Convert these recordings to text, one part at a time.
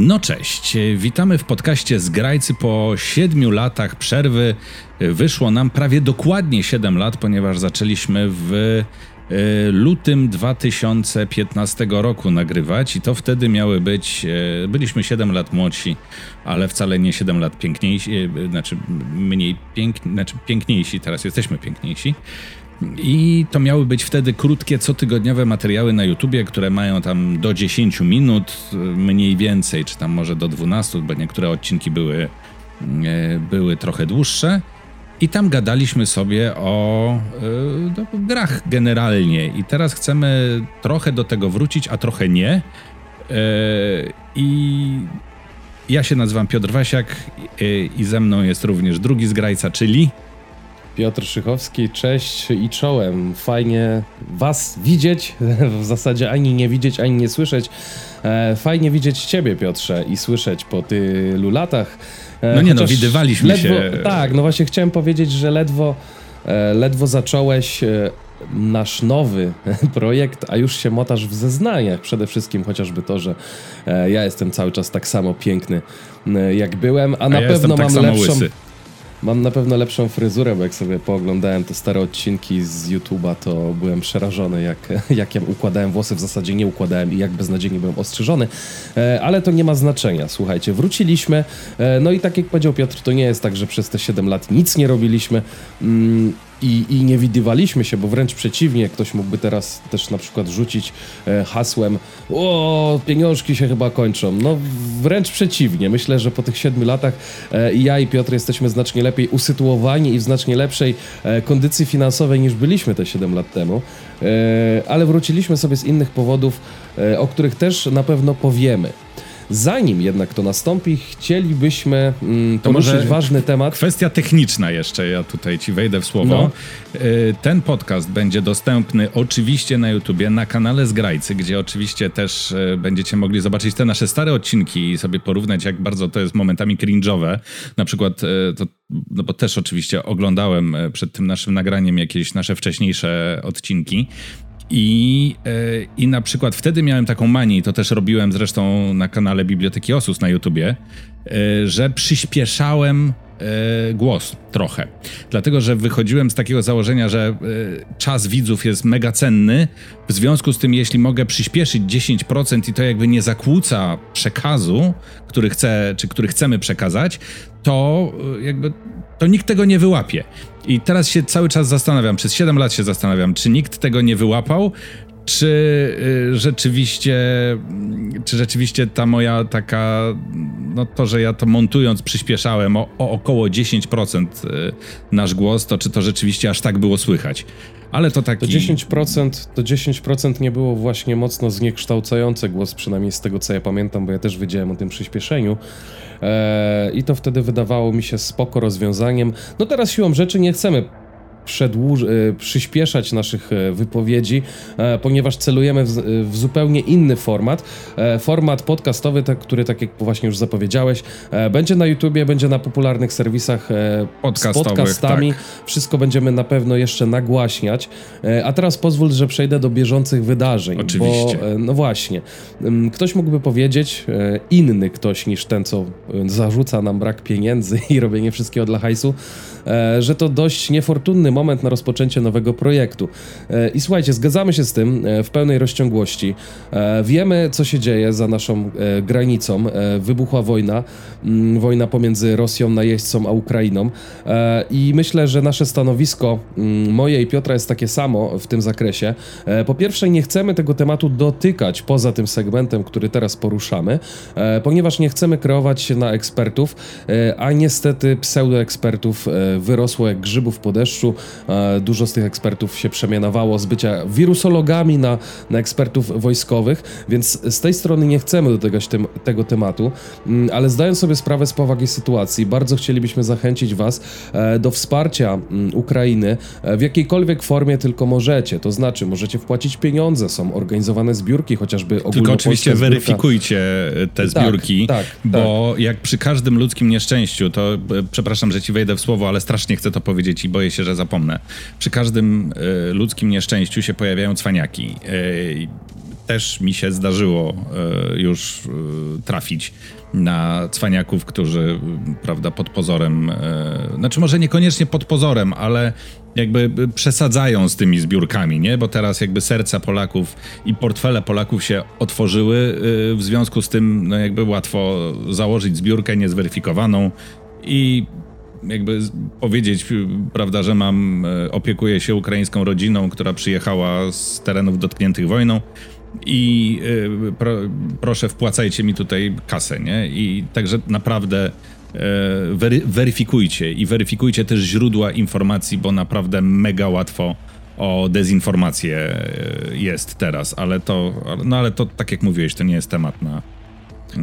No cześć, witamy w podcaście Zgrajcy po siedmiu latach przerwy. Wyszło nam prawie dokładnie 7 lat, ponieważ zaczęliśmy w e, lutym 2015 roku nagrywać i to wtedy miały być, e, byliśmy 7 lat młodsi, ale wcale nie 7 lat piękniejsi, e, znaczy mniej piękni, znaczy piękniejsi, teraz jesteśmy piękniejsi. I to miały być wtedy krótkie, cotygodniowe materiały na YouTubie, które mają tam do 10 minut, mniej więcej, czy tam może do 12, bo niektóre odcinki były, e, były trochę dłuższe. I tam gadaliśmy sobie o y, grach generalnie. I teraz chcemy trochę do tego wrócić, a trochę nie. Y, I ja się nazywam Piotr Wasiak i ze mną jest również drugi zgrajca, czyli... Piotr Szychowski, cześć i czołem. Fajnie Was widzieć, w zasadzie ani nie widzieć, ani nie słyszeć. E, fajnie widzieć Ciebie, Piotrze, i słyszeć po tylu latach. E, no nie no, widywaliśmy ledwo, się. Tak, no właśnie chciałem powiedzieć, że ledwo, e, ledwo zacząłeś nasz nowy projekt, a już się motasz w zeznaniach. Przede wszystkim chociażby to, że ja jestem cały czas tak samo piękny, jak byłem, a, a na ja pewno tak mam lepszą. Łysy. Mam na pewno lepszą fryzurę, bo jak sobie pooglądałem te stare odcinki z YouTube'a, to byłem przerażony, jak, jak ja układałem włosy. W zasadzie nie układałem i jak beznadziejnie byłem ostrzyżony. E, ale to nie ma znaczenia. Słuchajcie, wróciliśmy. E, no i tak jak powiedział Piotr, to nie jest tak, że przez te 7 lat nic nie robiliśmy. I, i nie widywaliśmy się, bo wręcz przeciwnie, ktoś mógłby teraz też na przykład rzucić e, hasłem o, pieniążki się chyba kończą. No wręcz przeciwnie. Myślę, że po tych siedmiu latach e, ja i Piotr jesteśmy znacznie lepiej usytuowani i w znacznie lepszej e, kondycji finansowej niż byliśmy te 7 lat temu. E, ale wróciliśmy sobie z innych powodów, e, o których też na pewno powiemy. Zanim jednak to nastąpi, chcielibyśmy mm, poruszyć ważny temat. Kwestia techniczna jeszcze, ja tutaj ci wejdę w słowo. No. Y, ten podcast będzie dostępny oczywiście na YouTubie, na kanale Zgrajcy, gdzie oczywiście też y, będziecie mogli zobaczyć te nasze stare odcinki i sobie porównać, jak bardzo to jest momentami cringe'owe. Na przykład, y, to, no bo też oczywiście oglądałem przed tym naszym nagraniem jakieś nasze wcześniejsze odcinki i, e, I na przykład wtedy miałem taką manię, to też robiłem zresztą na kanale Biblioteki Osus na YouTubie, e, że przyspieszałem e, głos trochę. Dlatego, że wychodziłem z takiego założenia, że czas widzów jest mega cenny. W związku z tym, jeśli mogę przyspieszyć 10% i to jakby nie zakłóca przekazu, który chcę, czy który chcemy przekazać, to jakby to nikt tego nie wyłapie. I teraz się cały czas zastanawiam, przez 7 lat się zastanawiam, czy nikt tego nie wyłapał, czy y, rzeczywiście, czy rzeczywiście ta moja taka, no to, że ja to montując przyspieszałem o, o około 10% y, nasz głos, to czy to rzeczywiście aż tak było słychać. Ale to taki... To 10%, to 10% nie było właśnie mocno zniekształcające głos, przynajmniej z tego co ja pamiętam, bo ja też wiedziałem o tym przyspieszeniu. Eee, I to wtedy wydawało mi się spoko rozwiązaniem. No teraz siłą rzeczy nie chcemy przedłuż, e, przyspieszać naszych e, wypowiedzi, e, ponieważ celujemy w, w zupełnie inny format. Format podcastowy, te, który, tak jak właśnie już zapowiedziałeś, będzie na YouTubie, będzie na popularnych serwisach z podcastami. Tak. Wszystko będziemy na pewno jeszcze nagłaśniać. A teraz pozwól, że przejdę do bieżących wydarzeń. Oczywiście. Bo, no właśnie. Ktoś mógłby powiedzieć, inny ktoś niż ten, co zarzuca nam brak pieniędzy i robienie wszystkiego dla hajsu, że to dość niefortunny moment na rozpoczęcie nowego projektu. E, I słuchajcie, zgadzamy się z tym e, w pełnej rozciągłości. E, wiemy, co się dzieje za naszą granicą. Wybuchła wojna, mm, wojna pomiędzy Rosją, najeźdźcą, a Ukrainą. I myślę, że nasze stanowisko, mm, moje i Piotra, jest takie samo w tym zakresie. Po pierwsze, nie chcemy tego tematu dotykać poza tym segmentem, który teraz poruszamy, ponieważ nie chcemy kreować się na ekspertów, a niestety pseudoekspertów wyrosło jak grzybów po deszczu. E, dużo z tych ekspertów się przemianowało z bycia wirusologami na, na ekspertów wojskowych, więc z tej strony nie chcemy dotykać tym, tego tematu, mm, ale zdając sobie sprawę z powagi sytuacji, bardzo chcielibyśmy zachęcić Was e, do wsparcia mm, Ukrainy e, w jakiejkolwiek formie tylko możecie. To znaczy, możecie wpłacić pieniądze, są organizowane zbiórki, chociażby Tylko oczywiście weryfikujcie te tak, zbiórki, tak, tak, bo tak. jak przy każdym ludzkim nieszczęściu, to przepraszam, że ci wejdę w słowo, ale strasznie chcę to powiedzieć i boję się, że zapomnę. Przy każdym y, ludzkim nieszczęściu się pojawiają cwaniaki. Y, też mi się zdarzyło e, już trafić na cwaniaków, którzy, prawda, pod pozorem, znaczy może niekoniecznie pod pozorem, ale jakby przesadzają z tymi zbiórkami, nie? Bo teraz jakby serca Polaków i portfele Polaków się otworzyły, w związku z tym no jakby łatwo założyć zbiórkę niezweryfikowaną i jakby powiedzieć, prawda, że mam, opiekuję się ukraińską rodziną, która przyjechała z terenów dotkniętych wojną i y, pro, proszę wpłacajcie mi tutaj kasę, nie? I także naprawdę y, wery, weryfikujcie i weryfikujcie też źródła informacji, bo naprawdę mega łatwo o dezinformację jest teraz, ale to, no ale to tak jak mówiłeś, to nie jest temat na,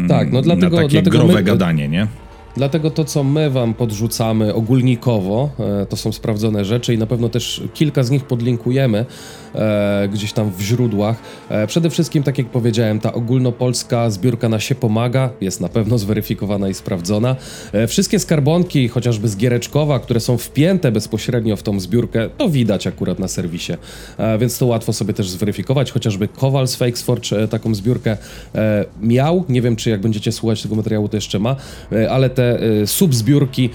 tak, no dlatego, na takie dlatego growe my, gadanie, nie? Dlatego to, co my wam podrzucamy ogólnikowo, e, to są sprawdzone rzeczy i na pewno też kilka z nich podlinkujemy e, gdzieś tam w źródłach. E, przede wszystkim, tak jak powiedziałem, ta ogólnopolska zbiórka na się pomaga, jest na pewno zweryfikowana i sprawdzona. wszystkie skarbonki, chociażby z Giereczkowa, które są wpięte bezpośrednio w tą zbiórkę, to widać akurat na serwisie, więc to łatwo sobie też zweryfikować. Chociażby Kowal z Fakesforge taką zbiórkę miał, nie wiem, czy jak będziecie słuchać tego materiału, to jeszcze ma, ale te te subzbiórki,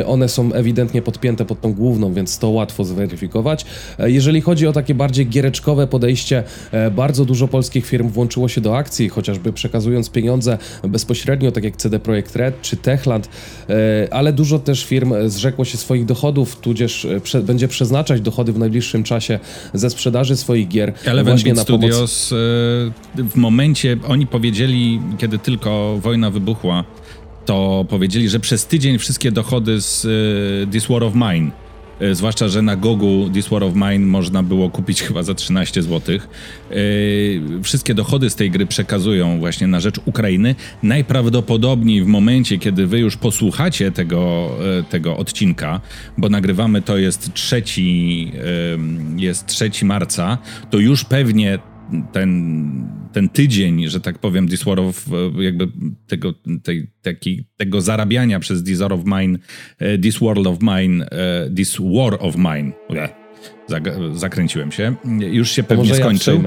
y, one są ewidentnie podpięte pod tą główną, więc to łatwo zweryfikować. E, jeżeli chodzi o takie bardziej giereczkowe podejście, e, bardzo dużo polskich firm włączyło się do akcji, chociażby przekazując pieniądze bezpośrednio, tak jak CD Projekt Red czy Techland, e, ale dużo też firm zrzekło się swoich dochodów, tudzież będzie przeznaczać dochody w najbliższym czasie ze sprzedaży swoich gier. Eleven właśnie Beat na Studios pomoc... w momencie, oni powiedzieli, kiedy tylko wojna wybuchła, to powiedzieli, że przez tydzień wszystkie dochody z y, This War of Mine, y, zwłaszcza, że na Gogu This War of Mine można było kupić chyba za 13 zł, y, wszystkie dochody z tej gry przekazują właśnie na rzecz Ukrainy. Najprawdopodobniej w momencie, kiedy wy już posłuchacie tego, tego odcinka, bo nagrywamy to jest trzeci, jest 3 marca, to już pewnie ten, ten tydzień, że tak powiem, This War of, jakby tego, tej, taki, tego zarabiania przez This War of Mine, e, This World of Mine, e, This War of Mine, zakręciłem się, już się pewnie skończył.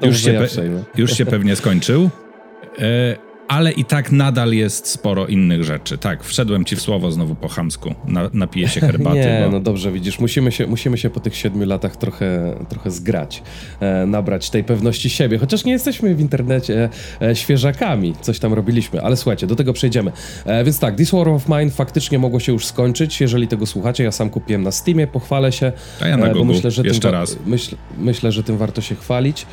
Ja już, się ja już się pewnie skończył. E, ale i tak nadal jest sporo innych rzeczy. Tak, wszedłem ci w słowo znowu po chamsku, na, napiję się herbaty. Nie, bo... no dobrze, widzisz, musimy się, musimy się po tych siedmiu latach trochę, trochę zgrać, e, nabrać tej pewności siebie, chociaż nie jesteśmy w internecie e, świeżakami, coś tam robiliśmy, ale słuchajcie, do tego przejdziemy. E, więc tak, This War of Mine faktycznie mogło się już skończyć, jeżeli tego słuchacie, ja sam kupiłem na Steamie, pochwalę się, A ja na e, bo myślę, że jeszcze tym raz. Myśl, myślę, że tym warto się chwalić.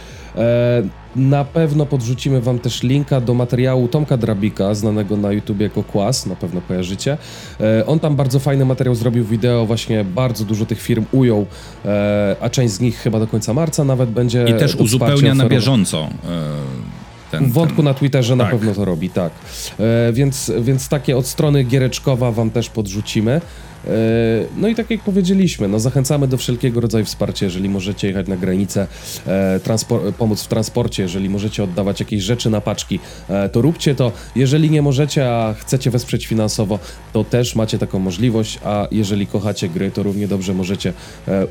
E, na pewno podrzucimy wam też linka do materiału Tomka Drabika, znanego na YouTube jako Kłas, na pewno kojarzycie. E, on tam bardzo fajny materiał zrobił wideo, właśnie bardzo dużo tych firm ujął, e, a część z nich chyba do końca marca nawet będzie I też uzupełnia na bieżąco. Ten, w wątku ten... na Twitterze tak. na pewno to robi, tak. więc, więc takie od strony Giereczkowa wam też podrzucimy. E, no i tak jak powiedzieliśmy, no zachęcamy do wszelkiego rodzaju wsparcia, jeżeli możecie jechać na granicę, e, pomóc w transporcie, jeżeli możecie oddawać jakieś rzeczy na paczki, e, to róbcie to. Jeżeli nie możecie, a chcecie wesprzeć finansowo, to też macie taką możliwość, a jeżeli kochacie gry, to równie dobrze możecie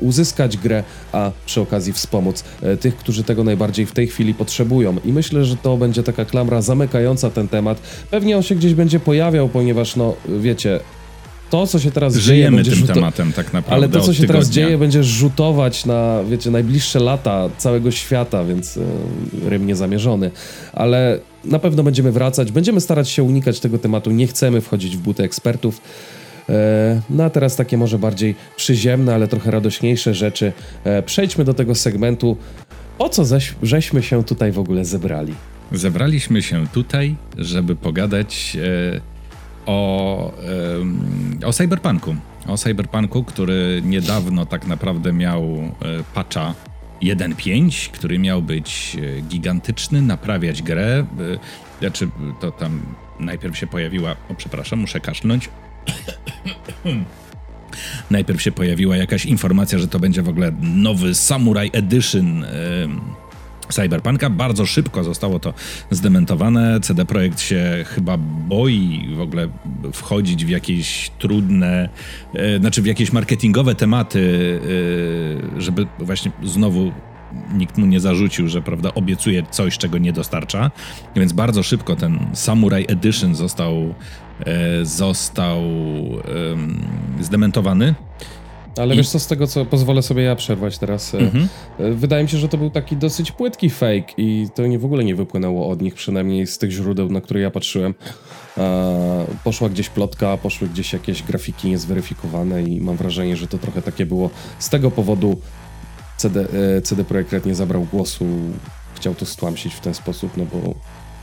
uzyskać grę, a przy okazji wspomóc tych, którzy tego najbardziej w tej chwili potrzebują. I myślę, że to będzie taka klamra zamykająca ten temat. Pewnie on się gdzieś będzie pojawiał, ponieważ no wiecie, to, co się teraz Żyjemy dzieje... tym tematem tak naprawdę Ale to, co się teraz dzieje, będzie rzutować na, wiecie, najbliższe lata całego świata, więc yy, rym niezamierzony. Ale na pewno będziemy wracać, będziemy starać się unikać tego tematu, nie chcemy wchodzić w buty ekspertów. E, no a teraz takie może bardziej przyziemne, ale trochę radośniejsze rzeczy. E, przejdźmy do tego segmentu. O co zaś, żeśmy się tutaj w ogóle zebrali? Zebraliśmy się tutaj, żeby pogadać o, o Cyberpunku. O Cyberpunku, który niedawno tak naprawdę miał e, patcha 1.5, który miał być e, gigantyczny, naprawiać grę. E, znaczy, to tam najpierw się pojawiła. O, przepraszam, muszę kaszlnąć. najpierw się pojawiła jakaś informacja, że to będzie w ogóle nowy Samurai Edition Cyberpunka. Bardzo szybko zostało to zdementowane. CD Projekt się chyba boi w ogóle wchodzić w jakieś trudne, e, znaczy w jakieś marketingowe tematy, e, żeby właśnie znowu nikt mu nie zarzucił, że prawda, obiecuje coś, czego nie dostarcza. Więc bardzo szybko ten Samurai Edition został, e, został zdementowany. Ale I... wiesz co, z tego co pozwolę sobie ja przerwać teraz, e, mhm. wydaje mi się, że to był taki dosyć płytki fake i to nie w ogóle nie wypłynęło od nich, przynajmniej z tych źródeł, na które ja patrzyłem. E, poszła gdzieś plotka, poszły gdzieś jakieś grafiki niezweryfikowane i mam wrażenie, że to trochę takie było. Z tego powodu CD, e, CD Projekt Red nie zabrał głosu, chciał to stłamsić w ten sposób, no bo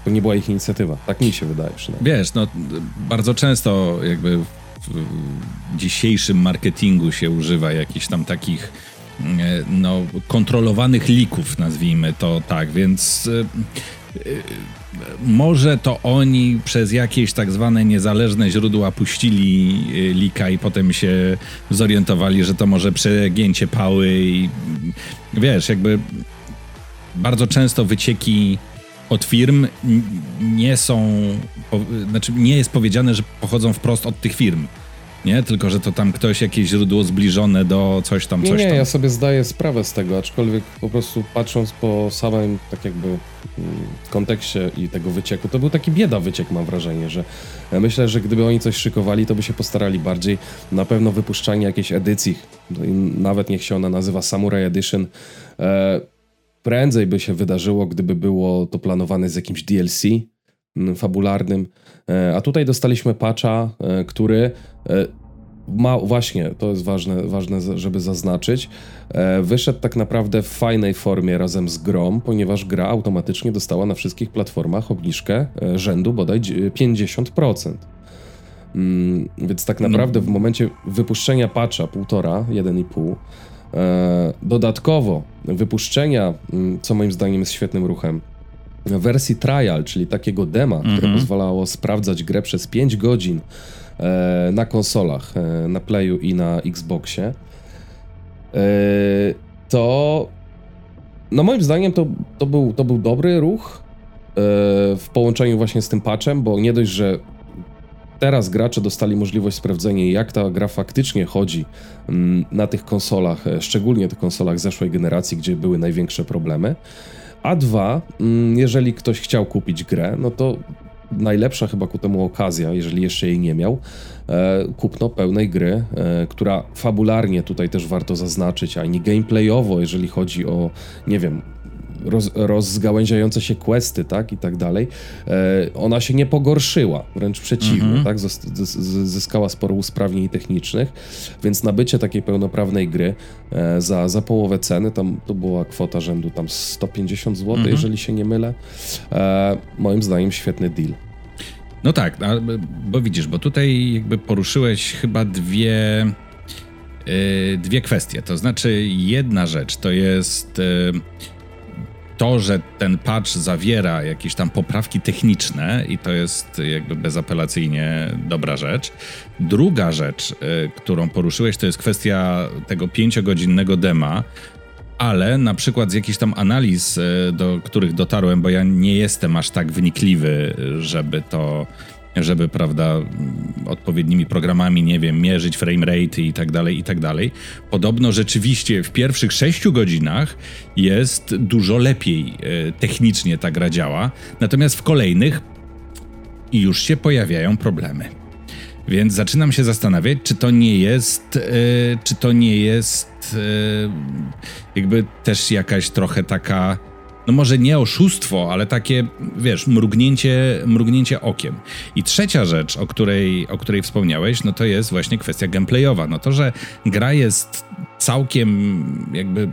to nie była ich inicjatywa. Tak mi się wydaje przynajmniej. Wiesz, no bardzo często jakby dzisiejszym marketingu się używa jakichś tam takich e, no, kontrolowanych lików, nazwijmy to tak, więc może to oni przez jakieś tak zwane niezależne źródła puścili lika i potem się zorientowali, że to może przegięcie pały i wiesz, jakby bardzo często wycieki od firm nie są, znaczy nie jest powiedziane, że pochodzą wprost od tych firm nie? Tylko, że to tam ktoś, jakieś źródło zbliżone do coś tam, nie, coś nie, tam. ja sobie zdaję sprawę z tego, aczkolwiek po prostu patrząc po samym, tak jakby mm, kontekście i tego wycieku, to był taki bieda wyciek, mam wrażenie, że ja myślę, że gdyby oni coś szykowali, to by się postarali bardziej. Na pewno wypuszczanie jakiejś edycji, nawet niech się ona nazywa Samurai Edition, e, prędzej by się wydarzyło, gdyby było to planowane z jakimś DLC, Mm, fabularnym. E, a tutaj dostaliśmy patcha, e, który e, ma, właśnie, to jest ważne, ważne, żeby zaznaczyć, wyszedł tak naprawdę w fajnej formie razem z grą, ponieważ gra automatycznie dostała na wszystkich platformach obniżkę rzędu bodaj 50%. Mm, więc tak naprawdę w momencie wypuszczenia patcha 1,5, 1,5, dodatkowo wypuszczenia, mm, co moim zdaniem jest świetnym ruchem, wersji trial, czyli takiego dema, które mhm. pozwalało sprawdzać grę przez 5 godzin e, na konsolach, e, na Playu i na Xboxie, e, to no moim zdaniem to, to, był, to był dobry ruch e, w połączeniu właśnie z tym patchem, bo nie dość, że teraz gracze dostali możliwość sprawdzenia, jak ta gra faktycznie chodzi mm, na tych konsolach, e, szczególnie tych konsolach zeszłej generacji, gdzie były największe problemy, a dwa, mm, jeżeli ktoś chciał kupić grę, no to najlepsza chyba ku temu okazja, jeżeli jeszcze jej nie miał, e, kupno pełnej gry, e, która fabularnie tutaj też warto zaznaczyć, a nie gameplayowo, jeżeli chodzi o, nie wiem, roz, rozgałęziające się questy, tak, i tak dalej, e, ona się nie pogorszyła, wręcz przeciwnie, mhm. tak, zyskała sporo usprawnień technicznych, więc nabycie takiej pełnoprawnej gry e, za, za połowę ceny, tam to była kwota rzędu tam 150 zł, mhm. jeżeli się nie mylę, e, moim zdaniem świetny deal. No tak, bo widzisz, bo tutaj jakby poruszyłeś chyba dwie, dwie kwestie. To znaczy, jedna rzecz to jest to, że ten patch zawiera jakieś tam poprawki techniczne i to jest jakby bezapelacyjnie dobra rzecz. Druga rzecz, y, którą poruszyłeś, to jest kwestia tego pięciogodzinnego dema, ale na przykład z jakichś tam analiz, y, do których dotarłem, bo ja nie jestem aż tak wnikliwy, żeby to żeby, prawda, odpowiednimi programami, nie wiem, mierzyć frame rate i tak dalej, i tak dalej. Podobno rzeczywiście w pierwszych sześciu godzinach jest dużo lepiej e, technicznie ta gra działa, natomiast w kolejnych już się pojawiają problemy. Więc zaczynam się zastanawiać, czy to nie jest, e, czy to nie jest e, jakby też jakaś trochę taka no może nie oszustwo, ale takie, wiesz, mrugnięcie, mrugnięcie okiem. I trzecia rzecz, o której, o której wspomniałeś, no to jest właśnie kwestia gameplayowa. No to, że gra jest całkiem jakby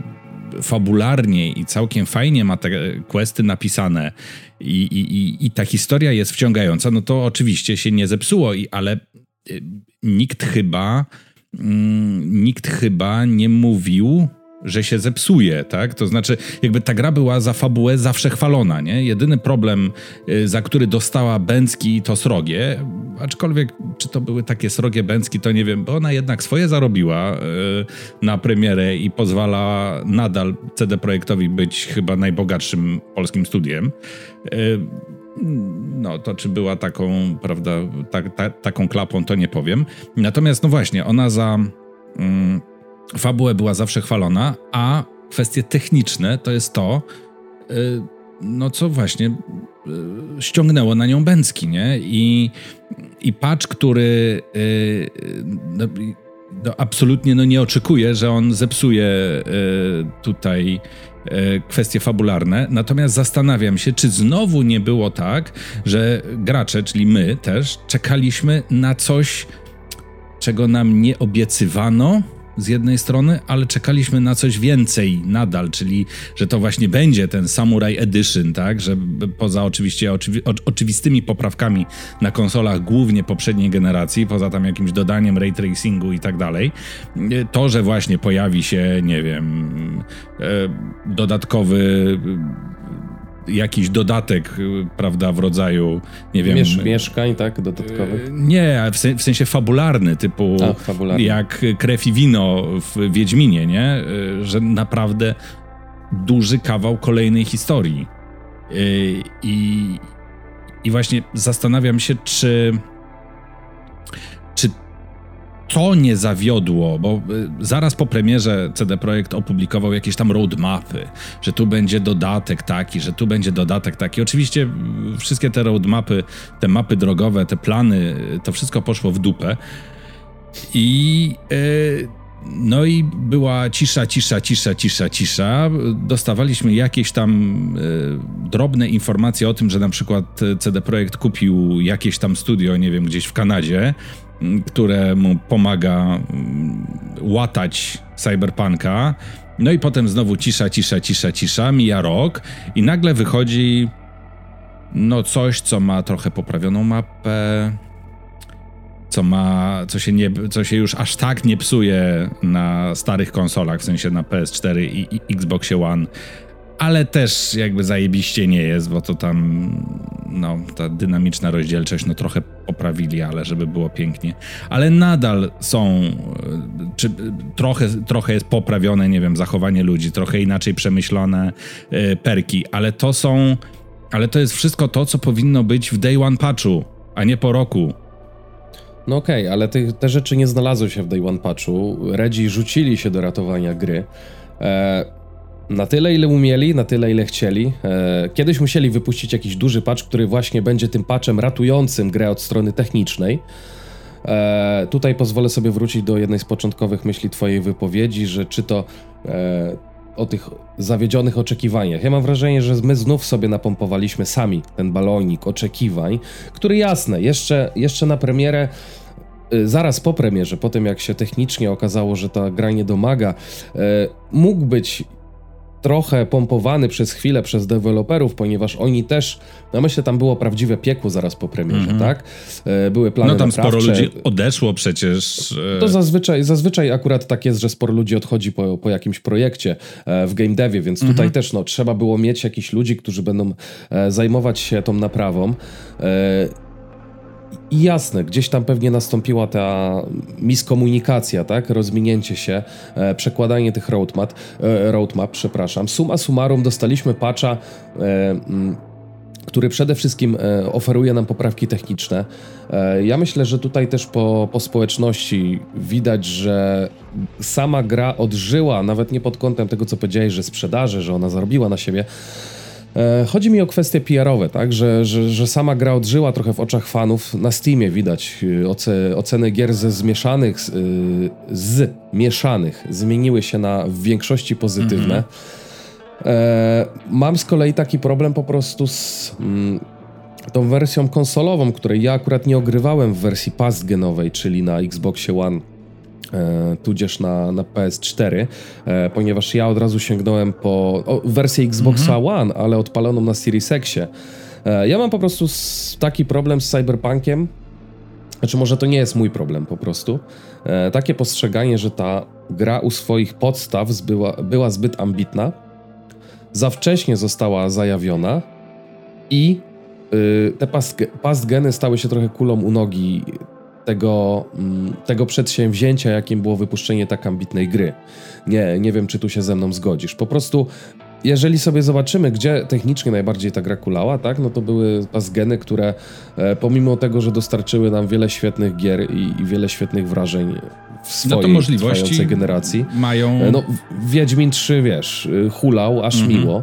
fabularnie i całkiem fajnie ma te questy napisane i, i, i ta historia jest wciągająca, no to oczywiście się nie zepsuło, i, ale y, nikt chyba, mm, nikt chyba nie mówił że się zepsuje, tak? To znaczy, jakby ta gra była za fabułę zawsze chwalona, nie? Jedyny problem, y, za który dostała Bęcki, to srogie, aczkolwiek czy to były takie srogie Bęcki, to nie wiem, bo ona jednak swoje zarobiła y, na premierę i pozwala nadal CD Projektowi być chyba najbogatszym polskim studiem. Y, no, to czy była taką, prawda, ta, ta, taką klapą, to nie powiem. Natomiast, no właśnie, ona za... Mm, fabułę była zawsze chwalona, a kwestie techniczne to jest to, no co właśnie ściągnęło na nią Bęcki, nie? I, i patch, który no, no, absolutnie no, nie oczekuje, że on zepsuje tutaj kwestie fabularne, natomiast zastanawiam się, czy znowu nie było tak, że gracze, czyli my też, czekaliśmy na coś, czego nam nie obiecywano z jednej strony, ale czekaliśmy na coś więcej nadal, czyli że to właśnie będzie ten Samurai Edition, tak, że poza oczywiście oczywi oczywistymi poprawkami na konsolach głównie poprzedniej generacji, poza tam jakimś dodaniem ray tracingu i tak dalej, to, że właśnie pojawi się, nie wiem, e, dodatkowy jakiś dodatek, prawda, w rodzaju, nie wiem... Miesz, mieszkań, tak, dodatkowych? E, nie, w, w sensie fabularny, typu Ach, fabularny. jak krew i wino w Wiedźminie, nie? E, że naprawdę duży kawał kolejnej historii. I, i właśnie zastanawiam się, czy to nie zawiodło, bo y, zaraz po premierze CD Projekt opublikował jakieś tam roadmapy, że tu będzie dodatek taki, że tu będzie dodatek taki. Oczywiście y, wszystkie te roadmapy, te mapy drogowe, te plany, y, to wszystko poszło w dupę. I no i była cisza, cisza, cisza, cisza, cisza. Dostawaliśmy jakieś tam drobne informacje o tym, że na przykład CD Projekt kupił jakieś tam studio, nie wiem, gdzieś w Kanadzie które mu pomaga mm, łatać cyberpunka. No i potem znowu cisza, cisza, cisza, cisza, mija rok i nagle wychodzi no coś, co ma trochę poprawioną mapę, co ma, co się, nie, co się już aż tak nie psuje na starych konsolach, w sensie na PS4 i, i One, ale też jakby zajebiście nie jest, bo to tam no, ta dynamiczna rozdzielczość no trochę poprawili, ale żeby było pięknie. Ale nadal są, czy trochę, trochę jest poprawione, nie wiem, zachowanie ludzi, trochę inaczej przemyślane y, perki, ale to są, ale to jest wszystko to, co powinno być w day one patchu, a nie po roku. No okej, okay, ale te, te rzeczy nie znalazły się w day one patchu. Redzi rzucili się do ratowania gry. E, na tyle, ile umieli, na tyle, ile chcieli. E, kiedyś musieli wypuścić jakiś duży patch, który właśnie będzie tym patchem ratującym grę od strony technicznej. E, tutaj pozwolę sobie wrócić do jednej z początkowych myśli Twojej wypowiedzi, że czy to e, o tych zawiedzionych oczekiwaniach. Ja mam wrażenie, że my znów sobie napompowaliśmy sami ten balonik oczekiwań, który jasne, jeszcze, jeszcze na premierę zaraz po premierze, po tym jak się technicznie okazało, że ta gra nie domaga, mógł być trochę pompowany przez chwilę przez deweloperów, ponieważ oni też, no myślę, tam było prawdziwe piekło zaraz po premierze, mm -hmm. tak? E, były plany No tam naprawcze. sporo ludzi odeszło przecież. E, to zazwyczaj, zazwyczaj akurat tak jest, że sporo ludzi odchodzi po, po jakimś projekcie e, w game devie, więc tutaj mm -hmm. też no, trzeba było mieć jakichś ludzi, którzy będą zajmować się tą naprawą. I jasne, gdzieś tam pewnie nastąpiła ta miskomunikacja, tak? Rozminięcie się, e, przekładanie tych roadmap, e, roadmap, przepraszam. Suma summarum dostaliśmy patcha, e, m, który przede wszystkim e, oferuje nam poprawki techniczne. E, ja myślę, że tutaj też po, po społeczności widać, że sama gra odżyła, nawet nie pod kątem tego, co powiedziałeś, że sprzedaży, że ona zarobiła na siebie, chodzi mi o kwestie PR-owe, tak? Że, że, że sama gra odżyła trochę w oczach fanów. Na Steamie widać e, oce, oceny gier ze zmieszanych, z, e, z mieszanych zmieniły się na w większości pozytywne. Mm -hmm. e, mam z kolei taki problem po prostu z mm, tą wersją konsolową, której ja akurat nie ogrywałem w wersji past-genowej, czyli na Xboxie One E, tudzież na, na PS4, e, ponieważ ja od razu sięgnąłem po o, wersję Xboxa mhm. One, ale odpaloną na Series Xie. E, ja mam po prostu taki problem z Cyberpunkiem, znaczy może to nie jest mój problem po prostu, takie postrzeganie, że ta gra u swoich podstaw była, była zbyt ambitna, za wcześnie została zajawiona i te past geny stały się trochę kulą u nogi tego, mm, tego przedsięwzięcia, jakim było wypuszczenie tak ambitnej gry. Nie, nie wiem, czy tu się ze mną zgodzisz. Po prostu jeżeli sobie zobaczymy, gdzie technicznie najbardziej ta gra kulała, tak, no to były pasgeny, które e, pomimo tego, że dostarczyły nam wiele świetnych gier i, i wiele świetnych wrażeń w swojej no to możliwości generacji. Mają... No, Wiedźmin 3, wiesz, hulał aż mhm. miło.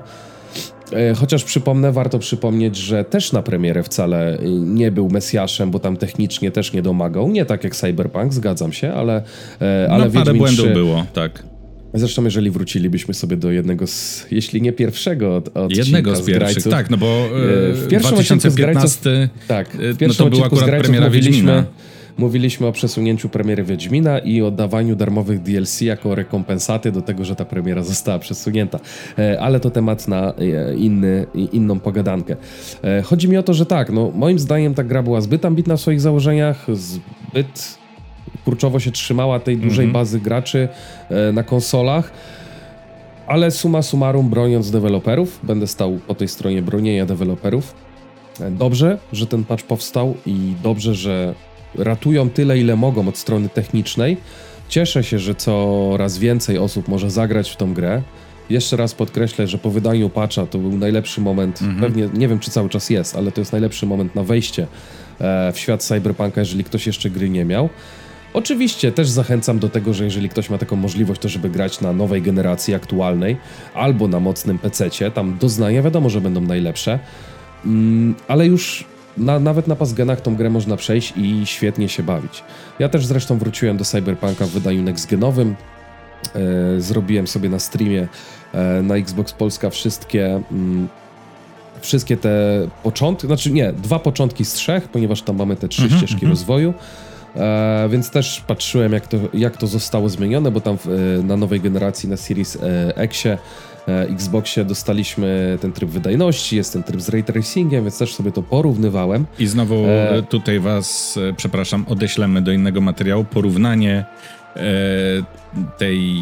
E, chociaż przypomnę, warto przypomnieć, że też na premierę wcale nie był Mesjaszem, bo tam technicznie też nie domagał. Nie tak jak Cyberpunk, zgadzam się, ale, e, ale no, parę błędów 3... było, tak. Zresztą, jeżeli wrócilibyśmy sobie do jednego z, jeśli nie pierwszego od, Jednego z, z pierwszych, grajców, tak, no bo e, w pierwszym 2015 grajców, tak, w pierwszym no to była akurat premiera Wiedźmina. Mówiliśmy o przesunięciu premiery Wiedźmina i o dawaniu darmowych DLC jako rekompensaty do tego, że ta premiera została przesunięta. E, ale to temat na e, inny, inną pogadankę. E, chodzi mi o to, że tak, no moim zdaniem ta gra była zbyt ambitna w swoich założeniach, zbyt kurczowo się trzymała tej dużej mm -hmm. bazy graczy na konsolach. Ale suma summarum, broniąc deweloperów, będę stał po tej stronie bronienia deweloperów. Dobrze, że ten patch powstał i dobrze, że ratują tyle, ile mogą od strony technicznej. Cieszę się, że coraz więcej osób może zagrać w tą grę. Jeszcze raz podkreślę, że po wydaniu patcha to był najlepszy moment, mhm. pewnie nie wiem czy cały czas jest, ale to jest najlepszy moment na wejście e, w świat Cyberpunka, jeżeli ktoś jeszcze gry nie miał. Oczywiście też zachęcam do tego, że jeżeli ktoś ma taką możliwość, to żeby grać na nowej generacji aktualnej albo na mocnym PC, tam doznania wiadomo, że będą najlepsze, mm, ale już na, nawet na pasgenach tą grę można przejść i świetnie się bawić. Ja też zresztą wróciłem do Cyberpunka w wydaniu nextgenowym. E, zrobiłem sobie na streamie e, na Xbox Polska wszystkie mm, wszystkie te początki, znaczy nie, dwa początki z trzech, ponieważ tam mamy te trzy mm -hmm, ścieżki mm -hmm. rozwoju. E, więc też patrzyłem, jak to, jak to zostało zmienione, bo tam w, e, na nowej generacji na Series e, E, Xboxie dostaliśmy ten tryb wydajności, jest ten tryb z ray tracingiem, więc też sobie to porównywałem. I znowu e... tutaj was, e, przepraszam, odeślemy do innego materiału. Porównanie e, tej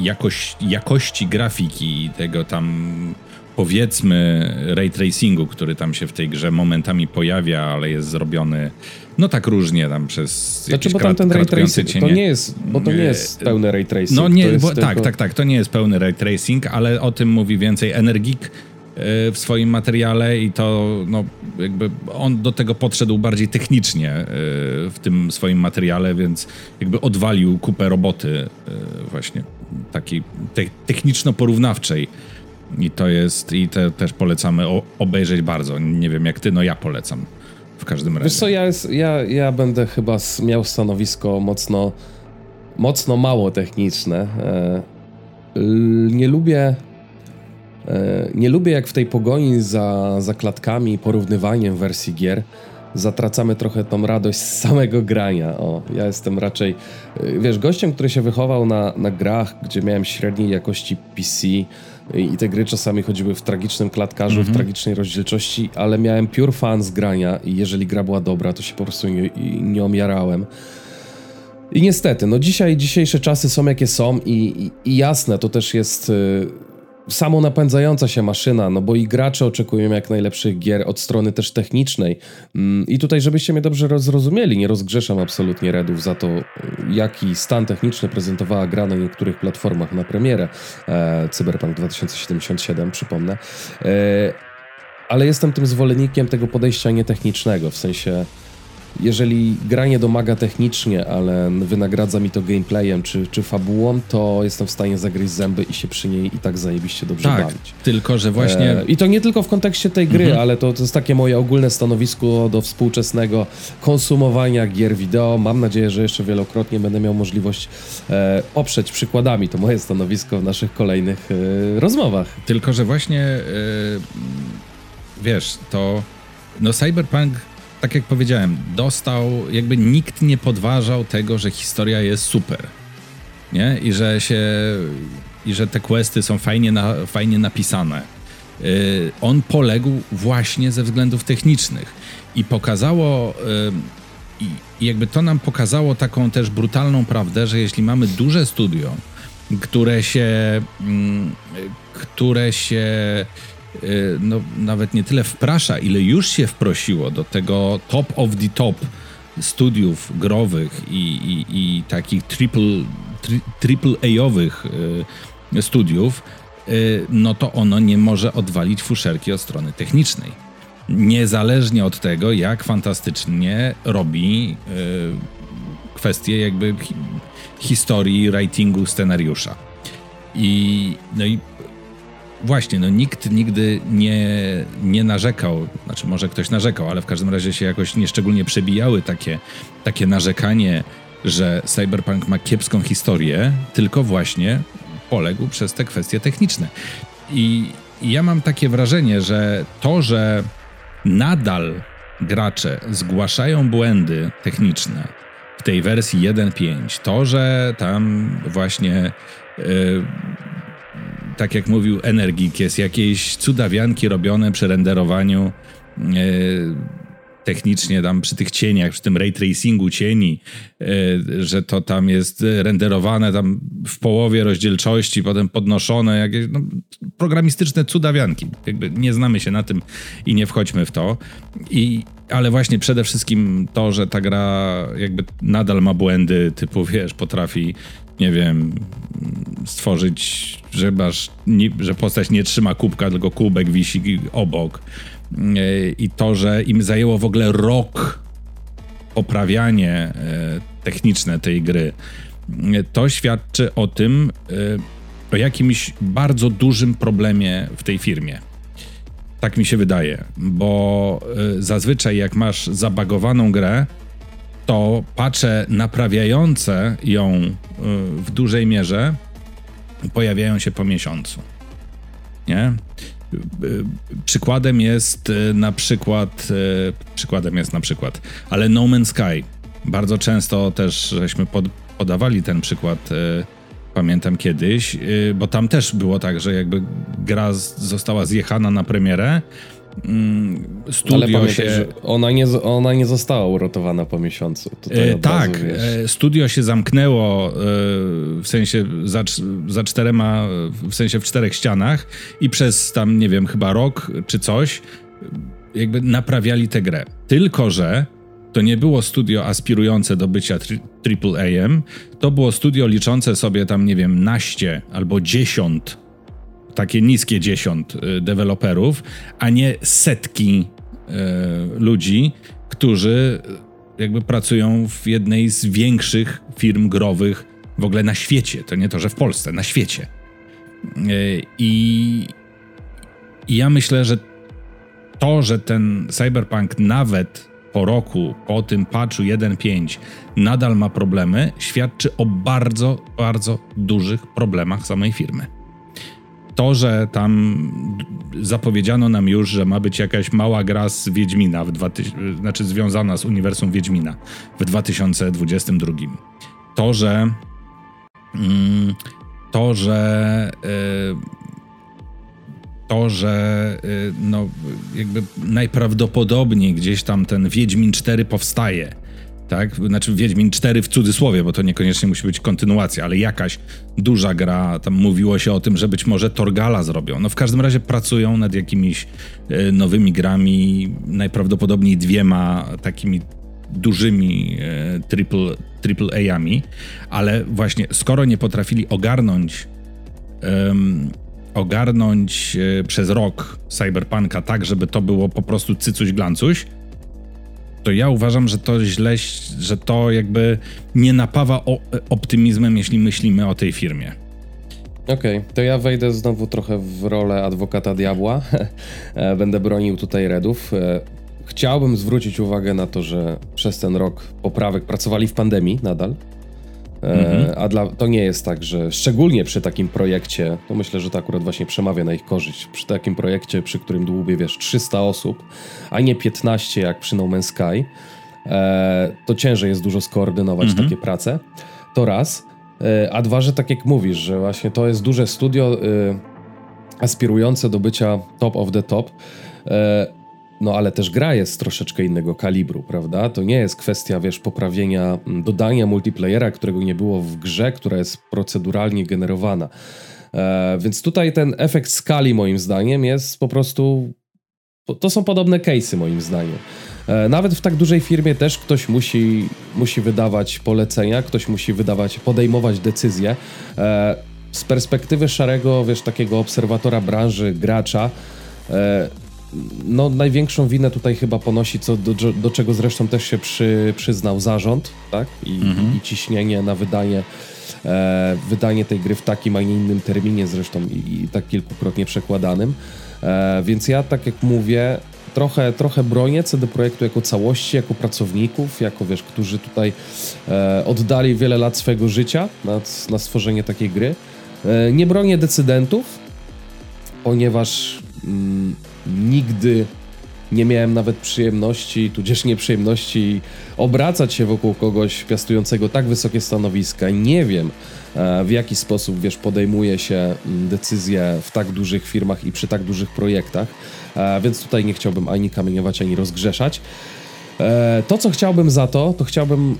jakoś, jakości grafiki, tego tam powiedzmy ray tracingu, który tam się w tej grze momentami pojawia, ale jest zrobiony no tak różnie tam przez znaczy, bo tam ten ray tracing, to nie jest, bo to nie jest pełny ray tracing. No nie, bo, tak, tylko... tak, tak, tak, to nie jest pełny ray tracing, ale o tym mówi więcej Energik e, w swoim materiale i to no, jakby on do tego podszedł bardziej technicznie e, w tym swoim materiale, więc jakby odwalił kupę roboty e, właśnie takiej te techniczno-porównawczej. I to jest, i te też polecamy obejrzeć bardzo. Nie wiem jak ty, no ja polecam w każdym razie. Wiesz co, ja, jest, ja, ja będę chyba miał stanowisko mocno, mocno mało techniczne. E, nie lubię e, nie lubię jak w tej pogoni za, za klatkami i porównywaniem wersji gier zatracamy trochę tą radość z samego grania. O, ja jestem raczej, e, wiesz, gościem, który się wychował na, na grach, gdzie miałem średniej jakości PC, i te gry czasami chodziły w tragicznym klatkarzu, mm -hmm. w mhm. tragicznej rozdzielczości, ale miałem pure fan z grania i jeżeli gra była dobra, to się po prostu nie, nie omjarałem. I niestety, no dzisiaj, dzisiejsze czasy są jakie są i, i, i jasne, to też jest y, samonapędzająca się maszyna, no bo i gracze oczekują jak najlepszych gier od strony też technicznej. Mm, I tutaj, żebyście mnie dobrze zrozumieli, nie rozgrzeszam absolutnie Redów za to, jaki stan techniczny prezentowała gra na niektórych platformach na premierę. E, Cyberpunk 2077, przypomnę. E, ale jestem tym zwolennikiem tego podejścia nietechnicznego, w sensie jeżeli gra nie domaga technicznie, ale wynagradza mi to gameplayem czy, czy fabułą, to jestem w stanie zagryźć zęby i się przy niej i tak zajebiście dobrze tak, bawić. tylko że właśnie... E, I to nie tylko w kontekście tej gry, mhm. ale to, to jest takie moje ogólne stanowisko do współczesnego konsumowania gier wideo. Mam nadzieję, że jeszcze wielokrotnie będę miał możliwość e, oprzeć przykładami to moje stanowisko w naszych kolejnych e, rozmowach. Tylko, że właśnie e, wiesz, to no Cyberpunk tak jak powiedziałem, dostał, jakby nikt nie podważał tego, że historia jest super. Nie? I że się, i że te questy są fajnie, na, fajnie napisane. Yy, on poległ właśnie ze względów technicznych i pokazało, yy, i jakby to nam pokazało taką też brutalną prawdę, że jeśli mamy duże studio, które się, yy, które się no, nawet nie tyle wprasza, ile już się wprosiło do tego top of the top studiów growych i, i, i takich triple, tri, triple A-owych y, studiów, y, no to ono nie może odwalić fuszerki od strony technicznej. Niezależnie od tego, jak fantastycznie robi kwestie jakby hi historii, writingu, scenariusza. I no i właśnie, no nikt nigdy nie, nie narzekał, znaczy może ktoś narzekał, ale w każdym razie się jakoś nieszczególnie przebijały takie, takie narzekanie, że Cyberpunk ma kiepską historię, tylko właśnie poległ przez te kwestie techniczne. I ja mam takie wrażenie, że to, że nadal gracze zgłaszają błędy techniczne w tej wersji 1.5, to, że tam właśnie yy, tak jak mówił Energik, jest jakieś cudawianki robione przy renderowaniu yy, technicznie tam przy tych cieniach, przy tym ray tracingu cieni, e, że to tam jest renderowane tam w połowie rozdzielczości, potem podnoszone, jakieś no, programistyczne cudawianki. Jakby nie znamy się na tym i nie wchodźmy w to. I, ale właśnie przede wszystkim to, że ta gra jakby nadal ma błędy, typu wiesz, potrafi nie wiem, stworzyć, że, masz, że postać nie trzyma kubka, tylko kubek wisi obok E, i to, że im zajęło w ogóle rok poprawianie e, techniczne tej gry, e, to świadczy o tym, o jakimś bardzo dużym problemie w tej firmie. Tak mi się wydaje, bo zazwyczaj jak masz zabagowaną grę, to patrzę naprawiające ją w dużej mierze pojawiają się po miesiącu. Nie? Przykładem jest na przykład, przykładem jest na przykład, ale No Man's Sky. Bardzo często też żeśmy pod, podawali ten przykład, pamiętam kiedyś, bo tam też było tak, że jakby gra została zjechana na premierę, Mm, studio Ale się... ona nie, ona nie została uratowana po miesiącu. E, tak, e, studio się zamknęło e, w sensie za, za czterema, w sensie w czterech ścianach i przez tam, nie wiem, chyba rok czy coś jakby naprawiali tę grę. Tylko, że to nie było studio aspirujące do bycia AAA, to było studio liczące sobie tam, nie wiem, naście albo dziesiąt takie niskie dziesiąt y, deweloperów, a nie setki y, ludzi, którzy jakby pracują w jednej z większych firm growych w ogóle na świecie. To nie to, że w Polsce, na świecie. Y, I, i ja myślę, że to, że ten Cyberpunk nawet po roku, po tym patchu 1.5 nadal ma problemy, świadczy o bardzo, bardzo dużych problemach samej firmy to, że tam zapowiedziano nam już, że ma być jakaś mała gra z Wiedźmina, w 2000, znaczy związana z uniwersum Wiedźmina w 2022. To, że mm, to, że y, to, że y, no, jakby najprawdopodobniej gdzieś tam ten Wiedźmin 4 powstaje tak? Znaczy Wiedźmin 4 w cudzysłowie, bo to niekoniecznie musi być kontynuacja, ale jakaś duża gra, tam mówiło się o tym, że być może Torgala zrobią. No w każdym razie pracują nad jakimiś e, nowymi grami, najprawdopodobniej dwiema takimi dużymi e, triple, triple A-ami, ale właśnie skoro nie potrafili ogarnąć ogarnąć e, przez rok Cyberpunka tak, żeby to było po prostu cycuś glancuś, to ja uważam, że to źle, że to jakby nie napawa optymizmem, jeśli myślimy o tej firmie. Okej, okay, to ja wejdę znowu trochę w rolę adwokata diabła. E, będę bronił tutaj Redów. E, chciałbym zwrócić uwagę na to, że przez ten rok poprawek pracowali w pandemii nadal. Mhm. A dla, to nie jest tak, że szczególnie przy takim projekcie, to myślę, że to akurat właśnie przemawia na ich korzyść, przy takim projekcie, przy którym dłubie, wiesz, 300 osób, a nie 15 jak przy No Man's Sky, e, to ciężej jest dużo skoordynować mhm. takie prace. To raz. E, a dwa, że tak jak mówisz, że właśnie to jest duże studio e, aspirujące do bycia top of the top. No ale też gra jest troszeczkę innego kalibru, prawda? To nie jest kwestia, wiesz, poprawienia, mm, dodania multiplayera, którego nie było w grze, która jest proceduralnie generowana. E, więc tutaj ten efekt skali, moim zdaniem, jest po prostu. To są podobne case'y, moim zdaniem. E, nawet w tak dużej firmie też ktoś musi, musi wydawać polecenia, ktoś musi wydawać, podejmować decyzje. E, z perspektywy szarego, wiesz, takiego obserwatora branży, gracza, e, no, największą winę tutaj chyba ponosi, co do, do czego zresztą też się przy, przyznał zarząd, tak? I, mhm. i ciśnienie na wydanie, e, wydanie tej gry w takim, a nie innym terminie zresztą i, i tak kilkukrotnie przekładanym. E, więc ja, tak jak mówię, trochę, trochę bronię CD Projektu jako całości, jako pracowników, jako wiesz, którzy tutaj e, oddali wiele lat swojego życia na, na stworzenie takiej gry. E, nie bronię decydentów, ponieważ mm, nigdy nie miałem nawet przyjemności, tudzież nieprzyjemności obracać się wokół kogoś piastującego tak wysokie stanowiska. Nie wiem, e, w jaki sposób, wiesz, podejmuje się mm, decyzje w tak dużych firmach i przy tak dużych projektach, e, więc tutaj nie chciałbym ani kamieniować, ani rozgrzeszać. E, to, co chciałbym za to, to chciałbym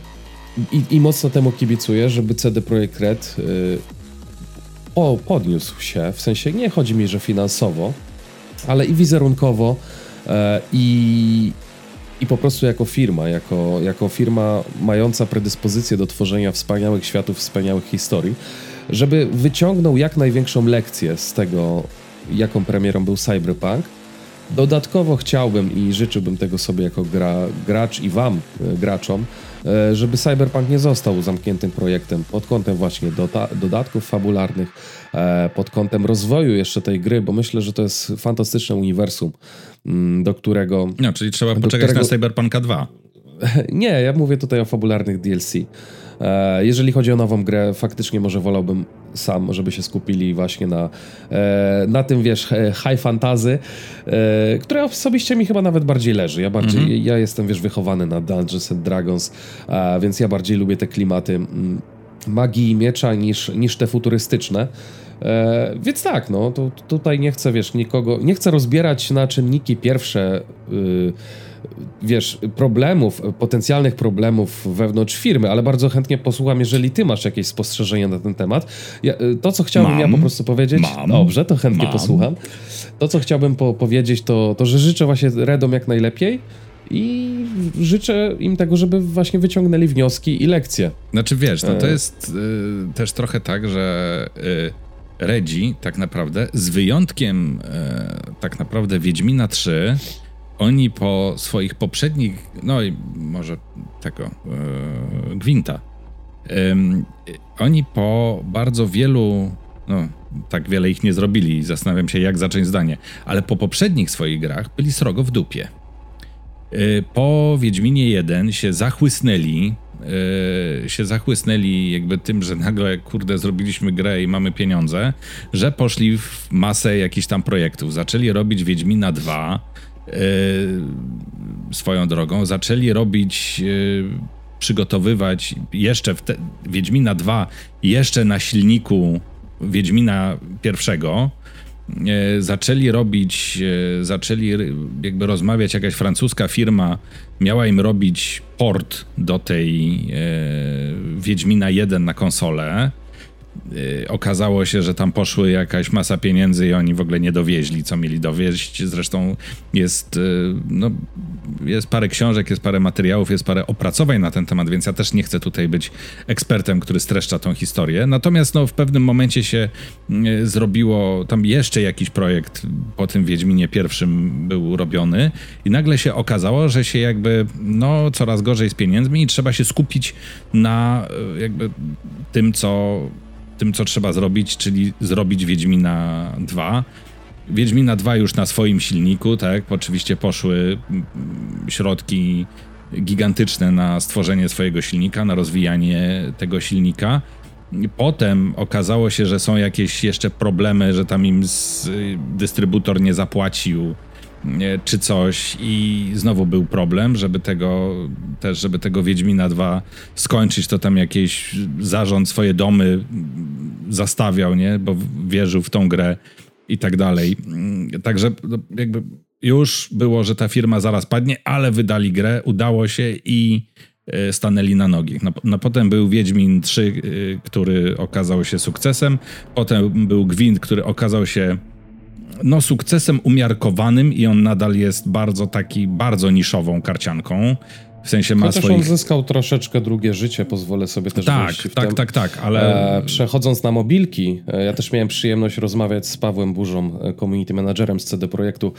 i, i mocno temu kibicuję, żeby CD Projekt Red o, podniósł się, w sensie nie chodzi mi, że finansowo, ale i wizerunkowo e, i, i po prostu jako firma, jako, jako firma mająca predyspozycję do tworzenia wspaniałych światów, wspaniałych historii, żeby wyciągnął jak największą lekcję z tego, jaką premierą był Cyberpunk. Dodatkowo chciałbym i życzyłbym tego sobie jako gra, gracz i wam, e, graczom, E, żeby Cyberpunk nie został zamkniętym projektem pod kątem właśnie dodatków fabularnych, e, pod kątem rozwoju jeszcze tej gry, bo myślę, że to jest fantastyczne uniwersum, mm, do którego... No, czyli trzeba poczekać którego... na Cyberpunka 2. Nie, ja mówię tutaj o fabularnych DLC. Jeżeli chodzi o nową grę, faktycznie może wolałbym sam, żeby się skupili właśnie na, e, na tym, wiesz, high fantasy, e, które osobiście mi chyba nawet bardziej leży. Ja bardziej, -hmm. ja jestem, wiesz, wychowany na Dungeons and Dragons, więc ja bardziej lubię te klimaty magii i miecza niż, niż te futurystyczne. E, więc tak, no, to, tutaj nie chcę, wiesz, nikogo, nie chcę rozbierać na czynniki pierwsze, y, wiesz, problemów, potencjalnych problemów wewnątrz firmy, ale bardzo chętnie posłucham, jeżeli ty masz jakieś spostrzeżenia na ten temat. Ja, y, to, co chciałbym mam, ja po prostu powiedzieć, mam, dobrze, to chętnie mam. posłucham. To, co chciałbym po powiedzieć, to, to, że życzę właśnie Redom jak najlepiej, i życzę im tego, żeby właśnie wyciągnęli wnioski i lekcje. Znaczy wiesz, no to e. jest y, też trochę tak, że y, Redzi tak naprawdę, z wyjątkiem e, tak naprawdę Wiedźmina 3, oni po swoich poprzednich, no i może tego, e, Gwinta, e, oni po bardzo wielu, no tak wiele ich nie zrobili, zastanawiam się jak zacząć zdanie, ale po poprzednich swoich grach byli srogo w dupie. E, po Wiedźminie 1 się zachłysnęli, yy, się zachłysnęli jakby tym, że nagle, kurde, zrobiliśmy grę i mamy pieniądze, że poszli w masę jakichś tam projektów. Zaczęli robić Wiedźmina 2 yy, swoją drogą, zaczęli robić, yy, przygotowywać jeszcze w te, Wiedźmina 2 jeszcze na silniku Wiedźmina pierwszego, E, zaczęli robić, e, zaczęli jakby rozmawiać, jakaś francuska firma miała im robić port do tej e, Wiedźmina 1 na konsolę. Y, okazało się, że tam poszły jakaś masa pieniędzy i oni w ogóle nie dowieźli, co mieli dowieźć. Zresztą jest, y, no, jest parę książek, jest parę materiałów, jest parę opracowań na ten temat, więc ja też nie chcę tutaj być ekspertem, który streszcza tą historię. Natomiast no, w pewnym momencie się y, zrobiło, tam jeszcze jakiś projekt po tym Wiedźminie pierwszym był robiony i nagle się okazało, że się jakby no, coraz gorzej z pieniędzmi i trzeba się skupić na jakby tym, co tym, co trzeba zrobić, czyli zrobić Wiedźmina 2. Wiedźmina 2 już na swoim silniku, tak? Oczywiście poszły mm, środki gigantyczne na stworzenie swojego silnika, na rozwijanie tego silnika. Potem okazało się, że są jakieś jeszcze problemy, że tam im dystrybutor nie zapłacił czy coś i znowu był problem, żeby tego też, żeby tego Wiedźmina 2 skończyć, to tam jakiś zarząd swoje domy zastawiał, nie, bo wierzył w tą grę i tak dalej. Także no, jakby już było, że ta firma zaraz padnie, ale wydali grę, udało się i e, stanęli na nogi. No, no, potem był Wiedźmin 3, e, który okazał się sukcesem, potem był Gwint, który okazał się no, sukcesem umiarkowanym i on nadal jest bardzo taki, bardzo niszową karcianką. W sensie ma Chociaż swoich... on zyskał troszeczkę drugie życie, pozwolę sobie też Tak, tak, tak, tak, ale... E, przechodząc na mobilki, e, ja też miałem przyjemność rozmawiać z Pawłem Burzą, e, community managerem z CD Projektu,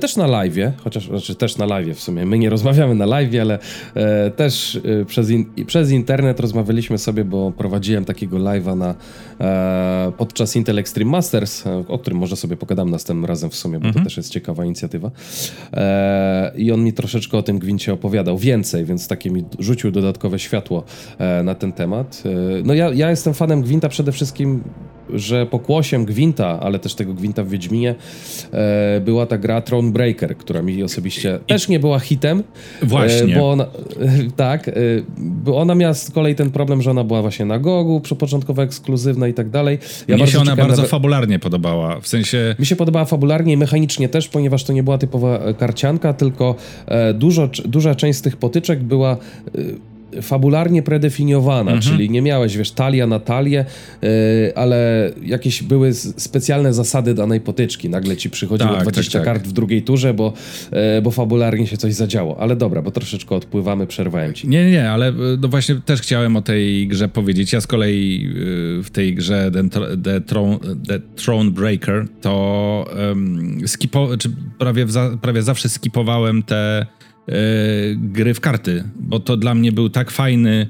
też na live, chociaż znaczy też na live w sumie. My nie rozmawiamy na live, ale też przez, in, przez internet rozmawialiśmy sobie, bo prowadziłem takiego live'a na podczas Intel Extreme Masters, o którym może sobie pogadam następnym razem w sumie, bo to też jest ciekawa inicjatywa. I on mi troszeczkę o tym gwincie opowiadał więcej, więc takie mi rzucił dodatkowe światło e, na ten temat. E, no ja, ja jestem fanem Gwinta przede wszystkim, że pokłosiem Gwinta, ale też tego Gwinta w Wiedźminie e, była ta gra Thronebreaker, która mi osobiście też nie była hitem. Właśnie. E, bo ona, tak, e, bo ona miała z kolei ten problem, że ona była właśnie na Gogu, początkowo ekskluzywna i tak dalej. Ja Mnie się ona bardzo na- fabularnie podobała, w sensie... mi się podobała fabularnie i mechanicznie też, ponieważ to nie była typowa e, karcianka, tylko e, dużo, duża część z tych potyczek była e, fabularnie predefiniowana, Mhm. czyli nie miałeś, wiesz, talia na talię, e, ale jakieś były specjalne zasady danej potyczki. Nagle ci przychodziło Tak, 20 tak, tak. kart w drugiej turze, bo, e, bo fabularnie się coś zadziało. Ale dobra, bo troszeczkę odpływamy, przerwałem ci. Nie, nie, ale y, no właśnie też chciałem o tej grze powiedzieć. Ja z kolei w tej grze The, The, Throne, The Throne Breaker to um, skipo, czy prawie, prawie zawsze skipowałem te gry w karty, bo to dla mnie był tak fajny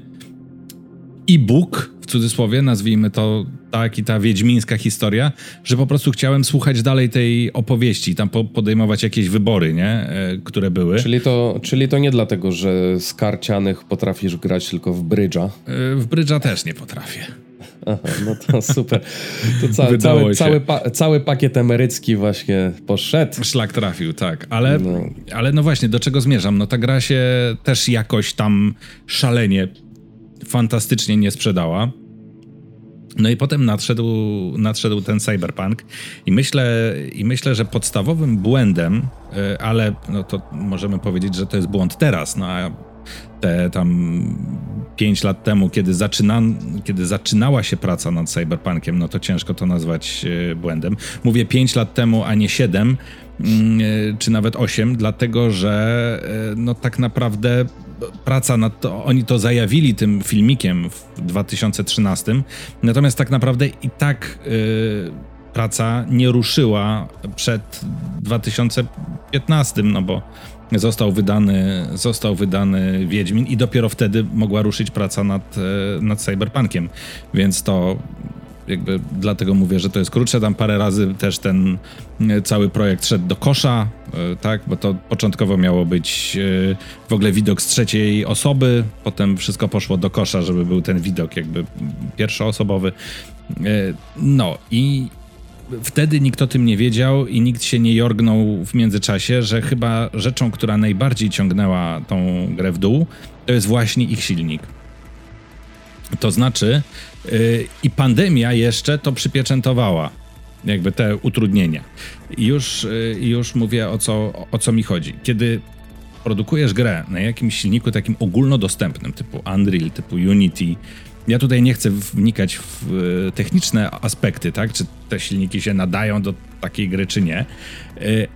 e-book, w cudzysłowie, nazwijmy to tak, i ta wiedźmińska historia, że po prostu chciałem słuchać dalej tej opowieści, tam po, podejmować jakieś wybory, nie, e, które były. Czyli to, czyli to nie dlatego, że z karcianych potrafisz grać tylko w brydża. E, W brydża też nie potrafię. Aha, no to super. To ca, Wydało cały, się. cały, pa, cały pakiet emerycki właśnie poszedł. Szlak trafił, tak. Ale No. no. ale no właśnie, do czego zmierzam? No ta gra się też jakoś tam szalenie, fantastycznie nie sprzedała. No i potem nadszedł, nadszedł ten cyberpunk i myślę, i myślę, że podstawowym błędem, y, ale no to możemy powiedzieć, że to jest błąd teraz, no a te tam 5 lat temu, kiedy, zaczyna, kiedy zaczynała się praca nad cyberpunkiem, no to ciężko to nazwać y, błędem. Mówię 5 lat temu, a nie 7 mm, y, czy nawet 8, dlatego że y, no tak naprawdę praca nad to, oni to zajawili tym filmikiem w 2013, natomiast tak naprawdę i tak praca nie ruszyła przed 2015, no bo został wydany, został wydany Wiedźmin i dopiero wtedy mogła ruszyć praca nad, e, nad Cyberpunkiem, więc to jakby dlatego mówię, że to jest krótsze. Tam parę razy też ten e, cały projekt szedł do kosza, e, tak, bo to początkowo miało być w ogóle widok z trzeciej osoby, potem wszystko poszło do kosza, żeby był ten widok jakby pierwszoosobowy. No i wtedy nikt o tym nie wiedział i nikt się nie jorgnął w międzyczasie, że chyba rzeczą, która najbardziej ciągnęła tą grę w dół, to jest właśnie ich silnik. To znaczy, yy, i pandemia jeszcze to przypieczętowała, jakby te utrudnienia. Już, yy, już mówię o co, o co mi chodzi. Kiedy produkujesz grę na jakimś silniku takim ogólnodostępnym, typu Unreal, typu Unity, ja tutaj nie chcę wnikać w e, techniczne aspekty, tak? Czy te silniki się nadają do takiej gry, czy nie. E,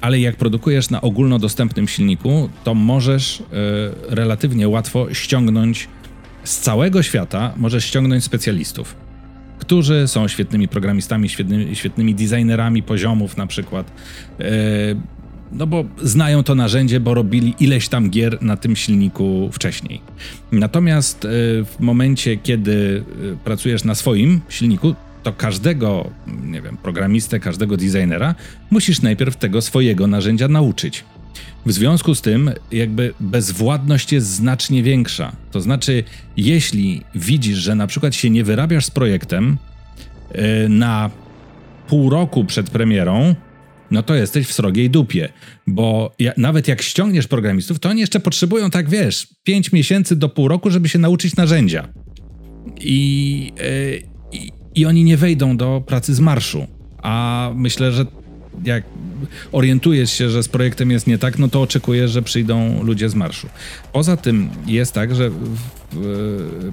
Ale jak produkujesz na ogólnodostępnym silniku, to możesz e, relatywnie łatwo ściągnąć z całego świata, możesz ściągnąć specjalistów, którzy są świetnymi programistami, świetnymi, świetnymi designerami poziomów na przykład. No bo znają to narzędzie, bo robili ileś tam gier na tym silniku wcześniej. Natomiast e, w momencie, kiedy e, pracujesz na swoim silniku, to każdego, nie wiem, programistę, każdego designera musisz najpierw tego swojego narzędzia nauczyć. W związku z tym, jakby bezwładność jest znacznie większa. To znaczy, jeśli widzisz, że na przykład się nie wyrabiasz z projektem e, na pół roku przed premierą, no to jesteś w srogiej dupie. Bo ja, nawet jak ściągniesz programistów, to oni jeszcze potrzebują, tak wiesz, 5 miesięcy do pół roku, żeby się nauczyć narzędzia. I, e, i, I oni nie wejdą do pracy z marszu. A myślę, że jak orientujesz się, że z projektem jest nie tak, no to oczekujesz, że przyjdą ludzie z marszu. Poza tym jest tak, że w, w,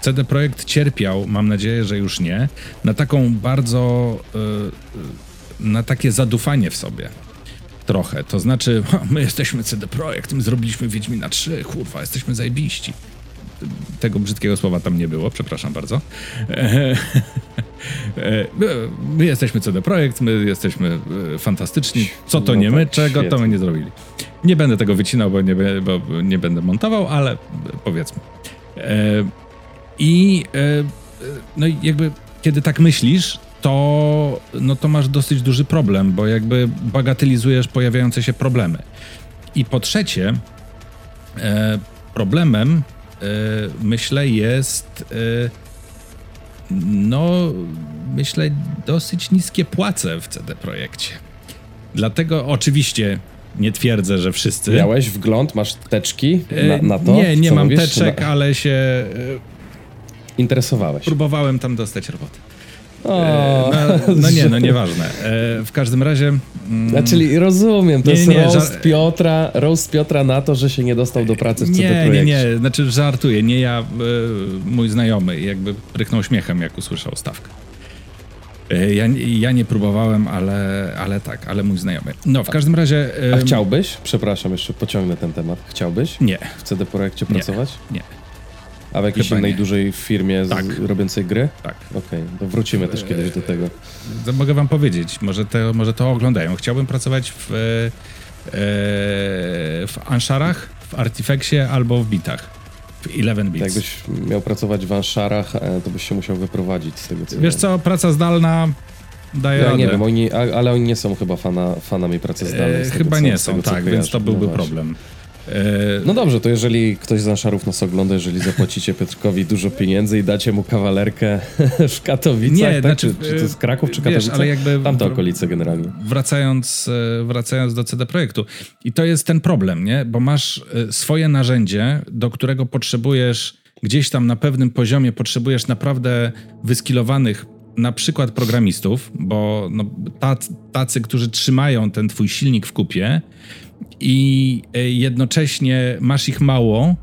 CD Projekt cierpiał, mam nadzieję, że już nie, na taką bardzo, y, na takie zadufanie w sobie. To trochę. To znaczy, my jesteśmy CD Projekt, my zrobiliśmy Wiedźmina 3, kurwa, jesteśmy zajebiści. Tego brzydkiego słowa tam nie było, przepraszam bardzo. My jesteśmy CD Projekt, my jesteśmy e, fantastyczni. Co to No nie my, tak, czego to świetnie. my nie zrobili. Nie będę tego wycinał, bo nie, bo nie będę montował, ale powiedzmy. E, I e, no i jakby kiedy tak myślisz, to, no to masz dosyć duży problem, bo jakby bagatelizujesz pojawiające się problemy. I po trzecie, e, problemem e, myślę jest e, no myślę dosyć niskie płace w CD Projekcie. Dlatego oczywiście nie twierdzę, że wszyscy. Miałeś wgląd, masz teczki E, na, na to? Nie, nie mam mówisz? teczek, No, ale się e, Interesowałeś. próbowałem tam dostać robotę. O, E, no, no nie, no nieważne. E, w każdym razie. Mm, A, czyli rozumiem, to Nie, jest nie, roast, ża- Piotra, roast Piotra na to, że się nie dostał do pracy w CD nie, nie, Projekcie. nie, znaczy żartuję, nie ja, e, mój znajomy jakby pryknął śmiechem, jak usłyszał stawkę. E, Ja, ja nie próbowałem, ale, ale tak, ale mój znajomy. No, w każdym razie... A chciałbyś, przepraszam, jeszcze pociągnę ten temat, chciałbyś Nie, w CD Projekcie Nie. pracować? nie, A w jakiejś Chyba innej nie. dużej firmie z, Tak. robiącej gry? tak. Okej, to wrócimy też kiedyś do tego. To mogę wam powiedzieć, może to, może to oglądają. Chciałbym pracować w, e, e, w Anszarach, w Artifexie albo w Bitach. W 11 Bits. Jakbyś miał pracować w Anszarach, e, to byś się musiał wyprowadzić z tego, co Wiesz wiem. co, praca zdalna daje Ja radę. nie wiem, oni, ale oni nie są chyba fana, fanami pracy zdalnej. E, chyba co- nie są, tak, więc to byłby No problem. E, No dobrze, to jeżeli ktoś z Anszarów nas ogląda, jeżeli zapłacicie Piotrkowi dużo pieniędzy i dacie mu kawalerkę w Katowicach, Nie, tak? znaczy, czy, czy to jest Kraków, czy wiesz, Katowice? ale jakby- Tamte okolice generalnie. wracając, e, wracając do CD Projektu. I to jest ten problem, nie? Bo masz e, swoje narzędzie, do którego potrzebujesz gdzieś tam na pewnym poziomie, potrzebujesz naprawdę wyskilowanych na przykład programistów, bo no, tac- tacy, którzy trzymają ten twój silnik w kupie i e, jednocześnie masz ich mało,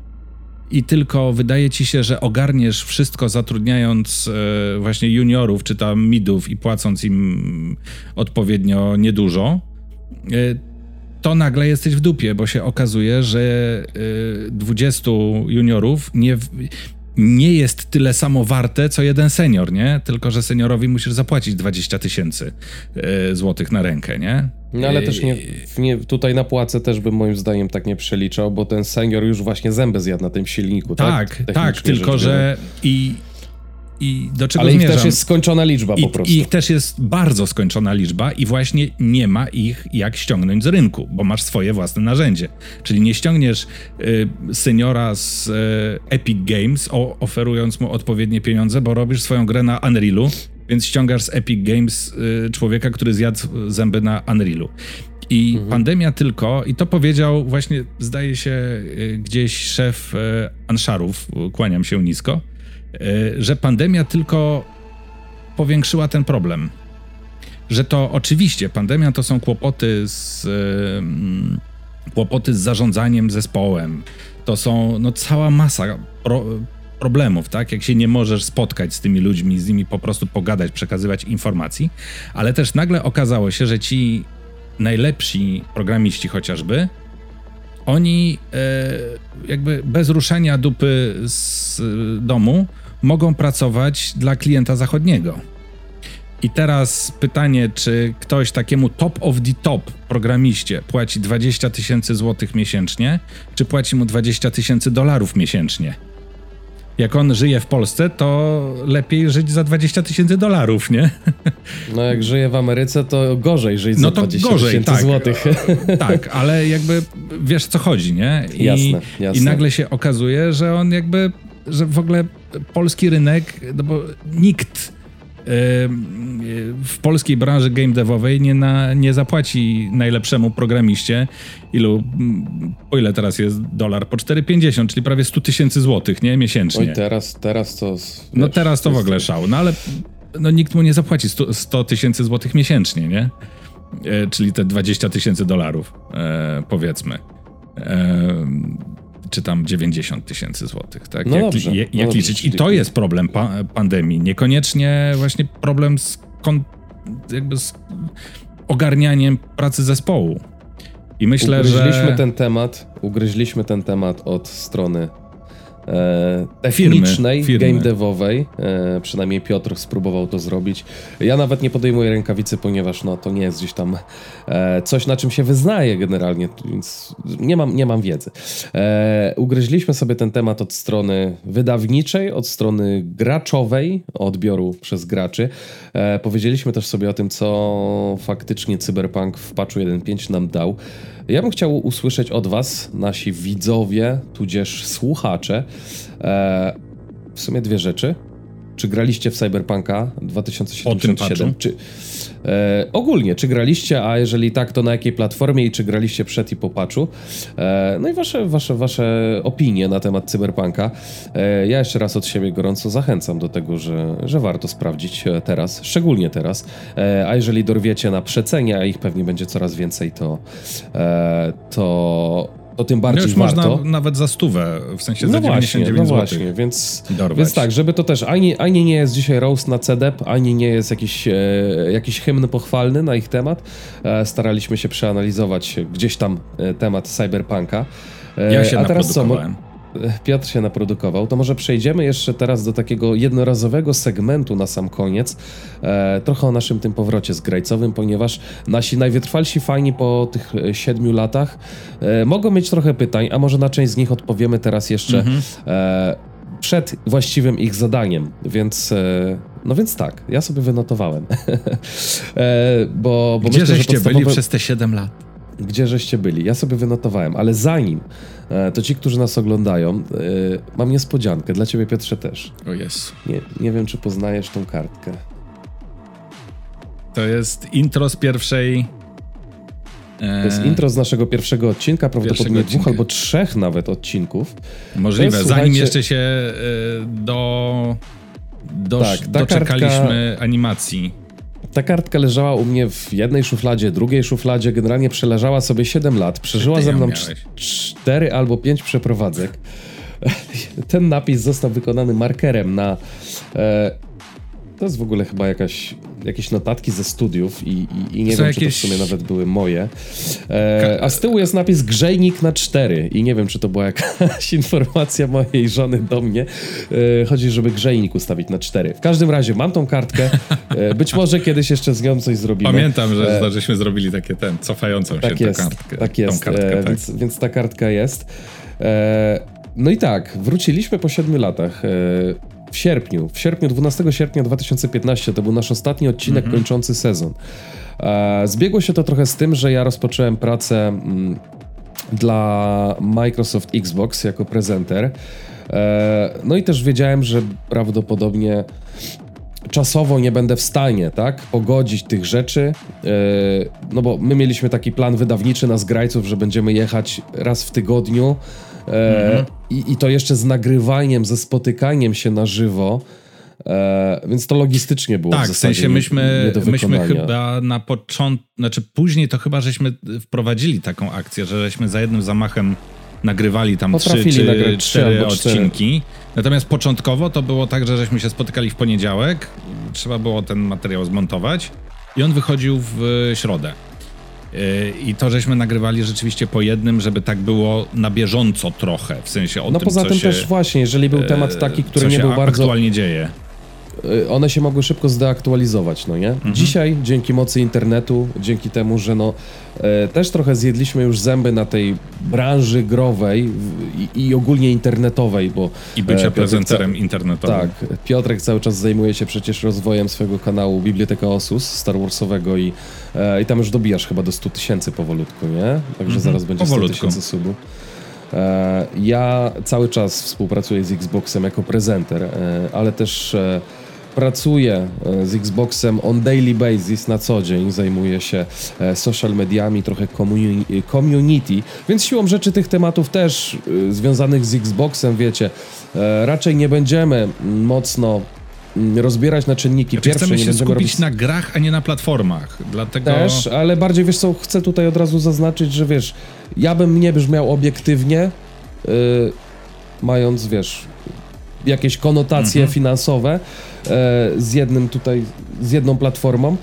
i tylko wydaje ci się, że ogarniesz wszystko zatrudniając e, właśnie juniorów czy tam midów i płacąc im odpowiednio niedużo, e, to nagle jesteś w dupie, bo się okazuje, że e, 20 juniorów nie, nie jest tyle samo warte, co jeden senior, nie? Tylko, że seniorowi musisz zapłacić 20 tysięcy e, złotych na rękę, nie? No ale E, też nie, nie, tutaj na płacę też bym moim zdaniem tak nie przeliczał, bo ten senior już właśnie zęby zjadł na tym silniku, tak? Tak, tak, tylko że i, i do czego Ale ich zmierzam? też jest skończona liczba I, po prostu. ich też jest bardzo skończona liczba i właśnie nie ma ich jak ściągnąć z rynku, bo masz swoje własne narzędzie. Czyli nie ściągniesz y, seniora z y, Epic Games, o, oferując mu odpowiednie pieniądze, bo robisz swoją grę na Unrealu, więc ściągasz z Epic Games y, człowieka, który zjadł zęby na Unrealu. I pandemia tylko, i to powiedział właśnie, zdaje się, y, gdzieś szef y, Anszarów, kłaniam się nisko, że pandemia tylko powiększyła ten problem. Że to oczywiście pandemia to są kłopoty z em, kłopoty z zarządzaniem zespołem. To są no, cała masa pro, problemów, tak? Jak się nie możesz spotkać z tymi ludźmi, z nimi po prostu pogadać, przekazywać informacji, ale też nagle okazało się, że ci najlepsi programiści chociażby oni e, jakby bez ruszenia dupy z domu mogą pracować dla klienta zachodniego. I teraz pytanie, czy ktoś takiemu top of the top programiście płaci 20 tysięcy złotych miesięcznie, czy płaci mu 20 tysięcy dolarów miesięcznie? Jak on żyje w Polsce, to lepiej żyć za 20 tysięcy dolarów, nie? No jak żyje w Ameryce, to gorzej żyć No za to 20 gorzej, tysięcy tak. złotych. Tak, ale jakby wiesz co chodzi, nie? I, Jasne, jasne. I nagle się okazuje, że on jakby, że w ogóle polski rynek, no bo nikt em, w polskiej branży game devowej nie, na, nie zapłaci najlepszemu programiście ilu, mm, po ile teraz jest dolar? Po 4,50, czyli prawie 100 tysięcy złotych, nie? Miesięcznie. Oj, teraz, teraz to... No wiesz, teraz to w ogóle szał, no ale no, nikt mu nie zapłaci 100 100 tysięcy złotych miesięcznie, nie? E, czyli te 20 tysięcy dolarów, e, powiedzmy. E, czy tam 90 tysięcy złotych, tak? No jak dobrze, jak, no jak liczyć? I to jest problem pa pandemii. Niekoniecznie właśnie problem z, jakby z ogarnianiem pracy zespołu. I myślę, ugryźliśmy że... ten temat, ugryźliśmy ten temat od strony technicznej, firmy, game devowej. E, przynajmniej Piotr spróbował to zrobić. Ja nawet nie podejmuję rękawicy, ponieważ no, to nie jest gdzieś tam e, coś, na czym się wyznaje generalnie, więc nie mam, nie mam wiedzy. E, ugryźliśmy sobie ten temat od strony wydawniczej, od strony graczowej, odbioru przez graczy. E, powiedzieliśmy też sobie o tym, co faktycznie Cyberpunk w patchu 1.5 nam dał. Ja bym chciał usłyszeć od Was, nasi widzowie, tudzież słuchacze, e, w sumie dwie rzeczy. Czy graliście w Cyberpunka 2077? Czy, e, ogólnie, czy graliście, a jeżeli tak, to na jakiej platformie i czy graliście przed i po patchu? E, no i wasze, wasze, wasze opinie na temat Cyberpunka. E, ja jeszcze raz od siebie gorąco zachęcam do tego, że, że warto sprawdzić e, teraz, szczególnie teraz. E, a jeżeli dorwiecie na przecenie, a ich pewnie będzie coraz więcej, to, e, to to tym bardziej no już warto. można nawet za stówę, w sensie no za 99 właśnie, no właśnie, więc, więc tak, żeby to też, ani, ani nie jest dzisiaj roast na CDEP, ani nie jest jakiś, e, jakiś hymn pochwalny na ich temat. E, staraliśmy się przeanalizować gdzieś tam e, temat cyberpunka. E, ja się A teraz co? Piotr się naprodukował, to może przejdziemy jeszcze teraz do takiego jednorazowego segmentu na sam koniec. E, trochę o naszym tym powrocie zgrajcowym, ponieważ nasi najwytrwalsi fajni po tych e, siedmiu latach e, mogą mieć trochę pytań, a może na część z nich odpowiemy teraz jeszcze mhm. e, przed właściwym ich zadaniem, więc e, no więc tak, ja sobie wynotowałem. e, bo, bo Gdzie myślę, żeście podstawowe... byli przez te 7 lat? Gdzie żeście byli. Ja sobie wynotowałem, ale zanim, e, to ci, którzy nas oglądają, e, mam niespodziankę. Dla ciebie, Piotrze, też. O jest. Nie, nie wiem, czy poznajesz tą kartkę. To jest intro z pierwszej... To jest intro z naszego pierwszego odcinka, prawdopodobnie dwóch albo trzech nawet odcinków. Możliwe, jest, zanim jeszcze się e, do, do tak, doczekaliśmy kartka... animacji. Ta kartka leżała u mnie w jednej szufladzie, drugiej szufladzie, generalnie przeleżała sobie 7 lat, przeżyła ze mną 4 albo 5 przeprowadzek. Ten napis został wykonany markerem na e, to jest w ogóle chyba jakaś, jakieś notatki ze studiów i, i, i nie wiem, jakieś... czy to w sumie nawet były moje. E, a z tyłu jest napis grzejnik na cztery i nie wiem, czy to była jakaś informacja mojej żony do mnie. E, chodzi, żeby grzejnik ustawić na cztery. W każdym razie mam tą kartkę. E, być może kiedyś jeszcze z nią coś zrobimy. Pamiętam, że, e, żeśmy zrobili takie ten, cofającą się tak jest, kartkę. Tak jest, kartkę, e, tak. Więc, więc ta kartka jest. E, no i tak, wróciliśmy po siedmiu latach w sierpniu, w sierpniu, 12 sierpnia 2015, to był nasz ostatni odcinek mm -hmm. kończący sezon. E, zbiegło się to trochę z tym, że ja rozpocząłem pracę mm, dla Microsoft Xbox jako prezenter. E, no i też wiedziałem, że prawdopodobnie czasowo nie będę w stanie, tak, pogodzić tych rzeczy, e, no bo my mieliśmy taki plan wydawniczy na zgrajców, że będziemy jechać raz w tygodniu, E, i, I to jeszcze z nagrywaniem, ze spotykaniem się na żywo. E, więc to logistycznie było tak, w, w sensie myśmy, myśmy chyba na początku, znaczy później to chyba żeśmy wprowadzili taką akcję, że żeśmy za jednym zamachem nagrywali tam trzy czy cztery odcinki. Natomiast początkowo to było tak, że żeśmy się spotykali w poniedziałek, trzeba było ten materiał zmontować i on wychodził w środę. Yy, I to, żeśmy nagrywali rzeczywiście po jednym, żeby tak było na bieżąco trochę, w sensie o no tym, poza tym się, też właśnie, jeżeli był temat taki, który nie był bardzo... aktualnie dzieje. Y, one się mogły szybko zdeaktualizować, no nie? Mhm. Dzisiaj, dzięki mocy internetu, dzięki temu, że no e, też trochę zjedliśmy już zęby na tej branży growej i, i ogólnie internetowej, bo... I bycia e, prezenterem internetowym. Tak, Piotrek cały czas zajmuje się przecież rozwojem swojego kanału Biblioteka Osus Star Warsowego i, e, i tam już dobijasz chyba do 100 tysięcy powolutku, nie? Także mhm. zaraz będzie powolutku. 100 tysięcy subów. E, ja cały czas współpracuję z Xboxem jako prezenter, e, ale też e, pracuję e, z Xboxem on daily basis na co dzień, zajmuję się e, social mediami, trochę community, więc siłą rzeczy tych tematów też e, związanych z Xboxem, wiecie, raczej nie będziemy mocno mm, rozbierać na czynniki znaczy, pierwsze. Chcemy się skupić robić... na grach, a nie na platformach. Dlatego... Też, ale bardziej wiesz co, chcę tutaj od razu zaznaczyć, że wiesz, ja bym nie brzmiał obiektywnie, yy, mając, wiesz, jakieś konotacje mhm. finansowe, z jednym tutaj, z jedną platformą.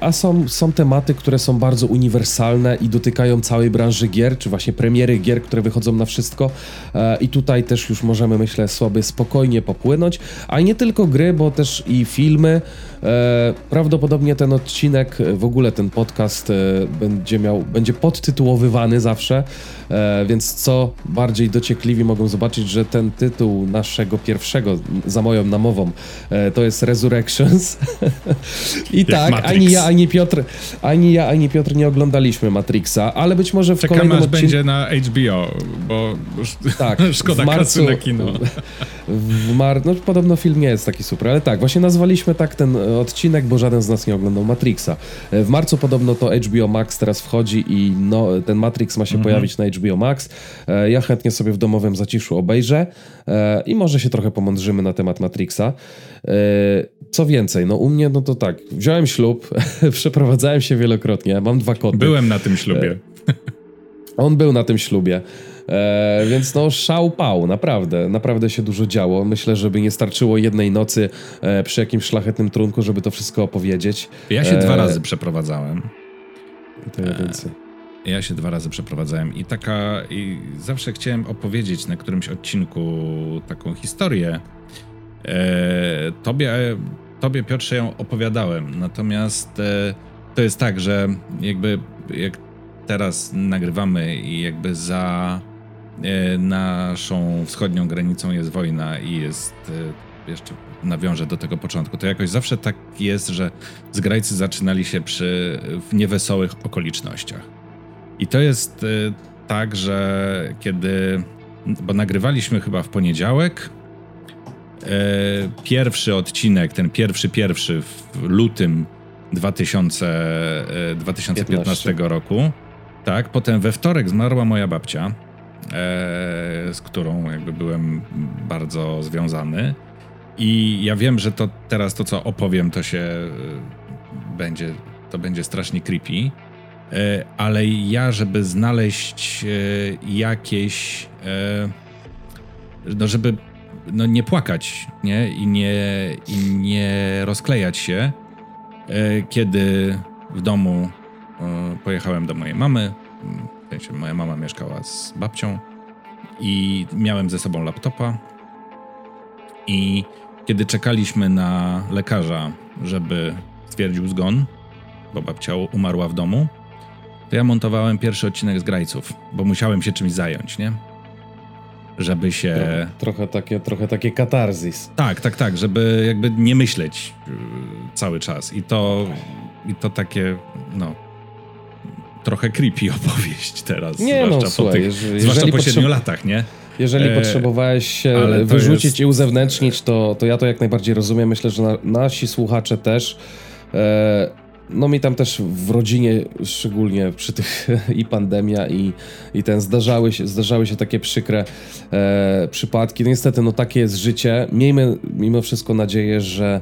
a są, są tematy, które są bardzo uniwersalne i dotykają całej branży gier, czy właśnie premiery gier, które wychodzą na wszystko. I tutaj też już możemy, myślę, sobie spokojnie popłynąć. A nie tylko gry, bo też i filmy. Prawdopodobnie ten odcinek, w ogóle ten podcast będzie miał, będzie podtytułowywany zawsze, więc co bardziej dociekliwi mogą zobaczyć, że ten tytuł naszego pierwszego, za moją namową, to jest Resurrections. I tak, Matrix. ani ja, ani Piotr, ani ja, ani Piotr nie oglądaliśmy Matrixa, ale być może w Czekamy, kolejnym odcinku... będzie na HBO, bo tak, szkoda w marcu, kasy na kino. W mar... No podobno film nie jest taki super, ale tak, właśnie nazwaliśmy tak ten odcinek, bo żaden z nas nie oglądał Matrixa. W marcu podobno to HBO Max teraz wchodzi i no, ten Matrix ma się mhm. pojawić na HBO Max. E, ja chętnie sobie w domowym zaciszu obejrzę e, i może się trochę pomądrzymy na temat Matrixa. E, co więcej, no u mnie, no to tak, wziąłem ślub, przeprowadzałem się wielokrotnie, mam dwa koty. Byłem na tym ślubie. On był na tym ślubie. E, więc no szał pał, naprawdę, naprawdę się dużo działo. Myślę, żeby nie starczyło jednej nocy e, przy jakimś szlachetnym trunku, żeby to wszystko opowiedzieć. Ja się e, dwa razy przeprowadzałem. To ja więcej. Ja się dwa razy przeprowadzałem i taka, i zawsze chciałem opowiedzieć na którymś odcinku taką historię. E, tobie, tobie, Piotrze, ją opowiadałem, natomiast e, to jest tak, że jakby jak teraz nagrywamy i jakby za e, naszą wschodnią granicą jest wojna i jest e, jeszcze nawiążę do tego początku, to jakoś zawsze tak jest, że zgrajcy zaczynali się przy w niewesołych okolicznościach. I to jest e, tak, że kiedy, bo nagrywaliśmy chyba w poniedziałek, pierwszy odcinek, ten pierwszy, pierwszy w lutym 2000, 2015 15. roku, tak, potem we wtorek zmarła moja babcia, e, z którą jakby byłem bardzo związany. I ja wiem, że to teraz to, co opowiem, to się e, będzie, to będzie strasznie creepy. E, ale ja, żeby znaleźć e, jakieś, e, no żeby no nie płakać, nie? I nie, i nie rozklejać się, e, kiedy w domu E, pojechałem do mojej mamy. Moja mama mieszkała z babcią i miałem ze sobą laptopa. I kiedy czekaliśmy na lekarza, żeby stwierdził zgon, bo babcia umarła w domu, to ja montowałem pierwszy odcinek z Grajców, bo musiałem się czymś zająć, nie? Żeby się... Trochę, trochę takie, trochę takie katarzis. Tak, tak, tak, żeby jakby nie myśleć y, cały czas. I to, i to takie, no, trochę creepy opowieść teraz. Nie no, słuchaj, po tych, jeżeli, zwłaszcza po siedmiu latach, nie? Jeżeli e, potrzebowałeś się wyrzucić jest... i uzewnętrznić, to, to ja to jak najbardziej rozumiem. Myślę, że na, nasi słuchacze też. E, no mi tam też w rodzinie, szczególnie przy tych i pandemia i, i ten zdarzały się, zdarzały się takie przykre e, przypadki. No niestety, no takie jest życie. Miejmy mimo wszystko nadzieję, że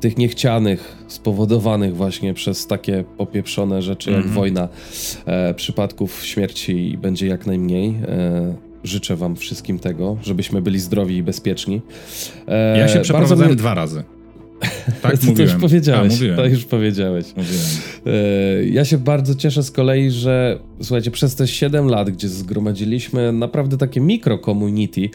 tych niechcianych, spowodowanych właśnie przez takie popieprzone rzeczy jak mm -hmm. wojna, e, przypadków śmierci będzie jak najmniej. E, życzę Wam wszystkim tego, żebyśmy byli zdrowi i bezpieczni. E, ja się przeprowadzałem mnie... dwa razy. Tak to, mówiłem. To już powiedziałeś. A, to już powiedziałeś. Mówiłem. E, ja się bardzo cieszę z kolei, że słuchajcie, przez te 7 lat, gdzie zgromadziliśmy naprawdę takie mikro community,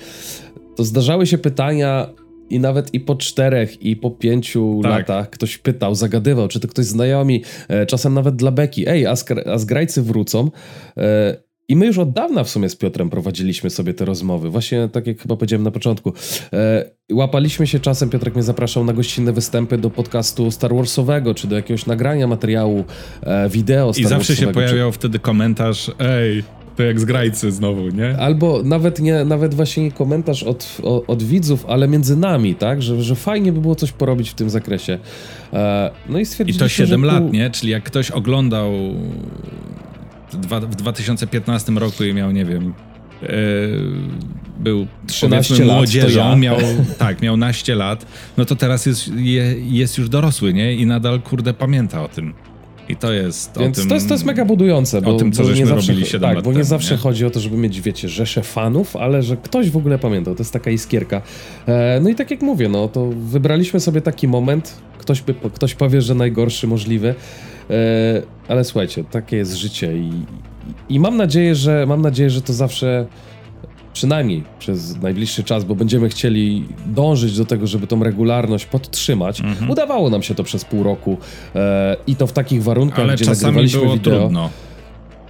to zdarzały się pytania i nawet i po czterech, i po pięciu tak. latach ktoś pytał, zagadywał, czy to ktoś znajomi, e, czasem nawet dla Beki, ej, a, a zgrajcy wrócą. E, I my już od dawna w sumie z Piotrem prowadziliśmy sobie te rozmowy. Właśnie tak jak chyba powiedziałem na początku. E, łapaliśmy się czasem, Piotrek mnie zapraszał na gościnne występy do podcastu Star Warsowego, czy do jakiegoś nagrania materiału wideo Star I zawsze się pojawiał czy... wtedy komentarz, ej, to jak zgrajcy znowu, nie? Albo nawet nie, nawet właśnie nie komentarz od, od, od widzów, ale między nami, tak? Że, że fajnie by było coś porobić w tym zakresie. E, no i stwierdziliśmy, I to 7 lat, nie? Czyli jak ktoś oglądał dwa, w 2015 roku i miał, nie wiem, e, był 13 młodzieżą, ja. miał, tak, miał naście lat, no to teraz jest, je, jest już dorosły, nie? I nadal, kurde, pamięta o tym. I to jest Więc tym, to, jest, to jest mega budujące. Bo, o tym, co bo żeśmy nie zawsze, robili 7 Tak, lat bo nie temu, zawsze nie? chodzi o to, żeby mieć, wiecie, rzesze fanów, ale że ktoś w ogóle pamiętał. To jest taka iskierka. E, no i tak jak mówię, no to wybraliśmy sobie taki moment. Ktoś, by, ktoś powie, że najgorszy możliwy. E, ale słuchajcie, takie jest życie i, i mam nadzieję, że mam nadzieję, że to zawsze przynajmniej przez najbliższy czas, bo będziemy chcieli dążyć do tego, żeby tą regularność podtrzymać. Mhm. Udawało nam się to przez pół roku e, i to w takich warunkach, Ale gdzie czasami nagrywaliśmy było wideo. trudno.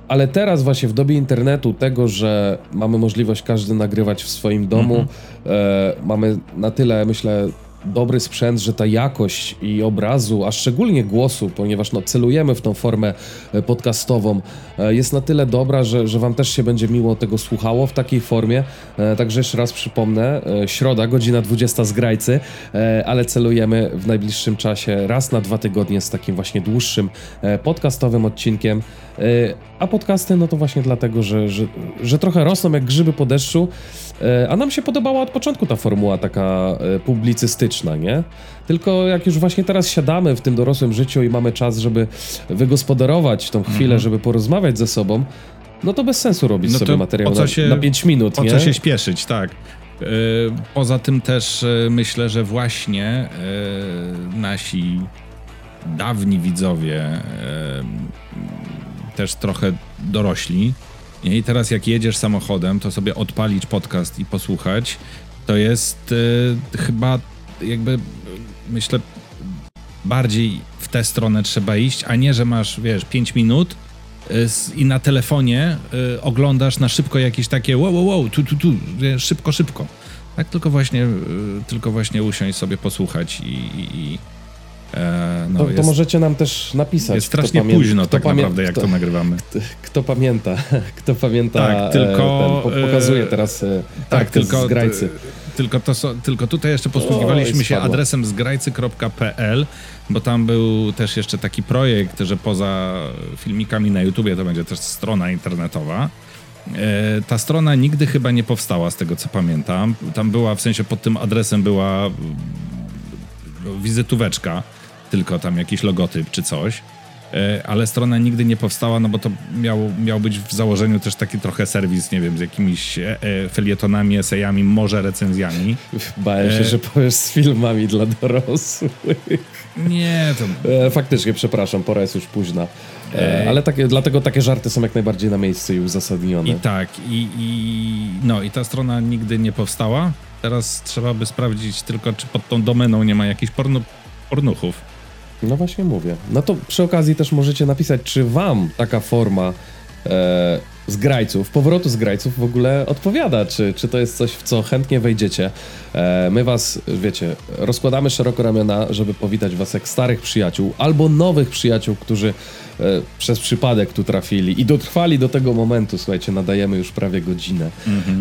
Ale teraz właśnie w dobie internetu, tego, że mamy możliwość każdy nagrywać w swoim domu, Mhm. e, mamy na tyle, myślę, dobry sprzęt, że ta jakość i obrazu, a szczególnie głosu, ponieważ no, celujemy w tą formę e, podcastową, e, jest na tyle dobra, że, że wam też się będzie miło tego słuchało w takiej formie. E, Także jeszcze raz przypomnę, środa, godzina 20 z Grajcy, ale celujemy w najbliższym czasie raz na dwa tygodnie z takim właśnie dłuższym podcastowym odcinkiem. E, A podcasty, no to właśnie dlatego, że, że, że trochę rosną jak grzyby po deszczu, e, a nam się podobała od początku ta formuła taka e, publicystyczna, nie? Tylko jak już właśnie teraz siadamy w tym dorosłym życiu i mamy czas, żeby wygospodarować tą chwilę, Mhm. żeby porozmawiać ze sobą, no to bez sensu robić No sobie materiał na, się- na 5 minut, Po nie? co się śpieszyć, tak. Yy, Poza tym też yy, myślę, że właśnie yy, nasi dawni widzowie też trochę dorośli. I teraz jak jedziesz samochodem, to sobie odpalić podcast i posłuchać, to jest yy, chyba jakby yy, myślę bardziej w tę stronę trzeba iść, a nie, że masz, wiesz, 5 minut y, i na telefonie y, oglądasz na szybko jakieś takie wow, wow, wow, tu, tu, tu, szybko, szybko. Tak tylko właśnie, y, tylko właśnie usiąść sobie posłuchać i, i, no to, to jest, możecie nam też napisać. jest kto strasznie pamię- późno kto tak naprawdę, jak kto, to nagrywamy. Kto pamięta, kto pamięta, Tak, e, tylko, ten, po, pokazuje e, teraz e, Tak, kartę tylko, z grajcy. tylko, to, tylko tutaj jeszcze posługiwaliśmy Oj, się adresem zgrajcy.pl, bo tam był też jeszcze taki projekt, że poza filmikami na YouTubie to będzie też strona internetowa. E, Ta strona nigdy chyba nie powstała, z tego co pamiętam. Tam była, w sensie pod tym adresem była mm, wizytóweczka, tylko tam jakiś logotyp czy coś. E, Ale strona nigdy nie powstała, no bo to miał, miał być w założeniu też taki trochę serwis, nie wiem, z jakimiś e, e, felietonami, esejami, może recenzjami. Bałem się, e, że powiesz z filmami dla dorosłych. Nie, to faktycznie, przepraszam, pora jest już późna. Ale takie, dlatego takie żarty są jak najbardziej na miejscu i uzasadnione. I tak, i, i no i ta strona nigdy nie powstała. Teraz trzeba by sprawdzić tylko, czy pod tą domeną nie ma jakichś porno, pornuchów. No właśnie mówię. No to przy okazji też możecie napisać, czy wam taka forma e, z grajców, powrotu z grajców w ogóle odpowiada, czy, czy to jest coś, w co chętnie wejdziecie. E, my was, wiecie, rozkładamy szeroko ramiona, żeby powitać was jak starych przyjaciół, albo nowych przyjaciół, którzy e, przez przypadek tu trafili i dotrwali do tego momentu, słuchajcie, nadajemy już prawie godzinę.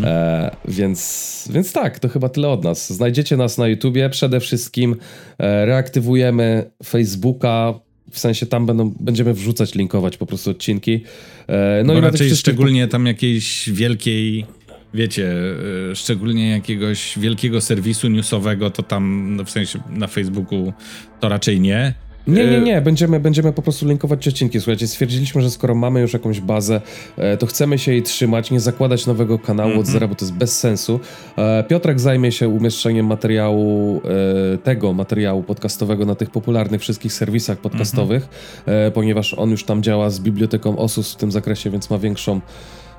E, więc, więc tak, to chyba tyle od nas. Znajdziecie nas na YouTubie przede wszystkim. E, reaktywujemy Facebooka. W sensie tam będą, będziemy wrzucać, linkować po prostu odcinki. E, No no i raczej wszystkich- szczególnie tam jakiejś wielkiej, wiecie, y, szczególnie jakiegoś wielkiego serwisu newsowego, to tam no w sensie na Facebooku to raczej nie. Nie, nie, Y, nie, będziemy, będziemy po prostu linkować odcinki. Słuchajcie, stwierdziliśmy, że skoro mamy już jakąś bazę, e, to chcemy się jej trzymać, nie zakładać nowego kanału Mhm. od zera, bo to jest bez sensu. E, Piotrek zajmie się umieszczeniem materiału, e, tego materiału podcastowego na tych popularnych wszystkich serwisach podcastowych, Mhm. e, ponieważ on już tam działa z biblioteką OSUS w tym zakresie, więc ma większą,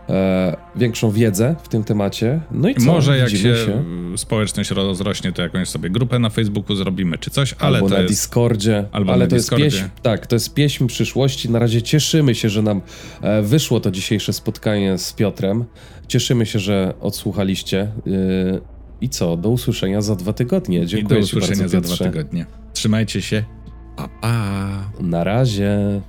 e, większą wiedzę w tym temacie. No i co? Może jak Widzimy się, społeczność rozrośnie, to jakąś sobie grupę na Facebooku zrobimy czy coś, ale albo to na jest... Discordzie, albo ale na to Discordzie. jest pieśń, tak, to jest pieśń przyszłości. Na razie cieszymy się, że nam e, wyszło to dzisiejsze spotkanie z Piotrem. Cieszymy się, że odsłuchaliście. Yy, I co, do usłyszenia za dwa tygodnie. I do Dziękuję usłyszenia bardzo, za dwa tygodnie. Trzymajcie się. Pa, pa. Na razie.